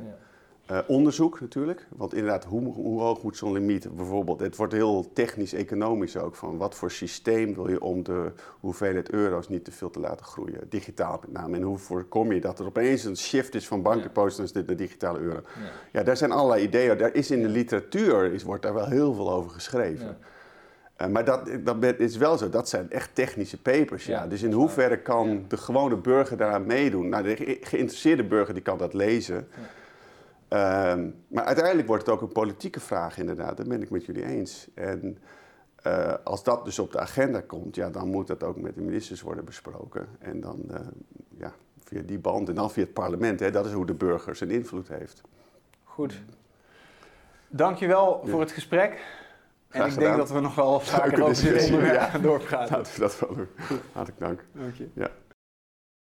Ja. Eh, onderzoek natuurlijk, want inderdaad, hoe, hoe hoog moet zo'n limiet bijvoorbeeld? Het wordt heel technisch-economisch ook, van wat voor systeem wil je om de hoeveelheid euro's niet te veel te laten groeien, digitaal met name. En hoe voorkom je dat er opeens een shift is van bankdeposits naar de, de digitale euro? Ja. Ja, daar zijn allerlei ideeën. Daar is in de literatuur is, wordt daar wel heel veel over geschreven. Ja. Eh, maar dat, dat is wel zo, dat zijn echt technische papers. Ja. Ja, dus in hoeverre kan Ja. de gewone burger daaraan meedoen? Nou, de ge- geïnteresseerde burger die kan dat lezen. Ehm, maar uiteindelijk wordt het ook een politieke vraag, inderdaad. Dat ben ik met jullie eens. En eh, als dat dus op de agenda komt, ja, dan moet dat ook met de ministers worden besproken. En dan eh, ja, via die band en dan via het parlement. Hè, dat is hoe de burger zijn invloed heeft. Goed. Dankjewel Ja. voor het gesprek. En ik denk dat we nog wel vaker over dit onderwerp ja. doorpraten. Laten we dat wel doen. Hartelijk dank. Dank je. Ja.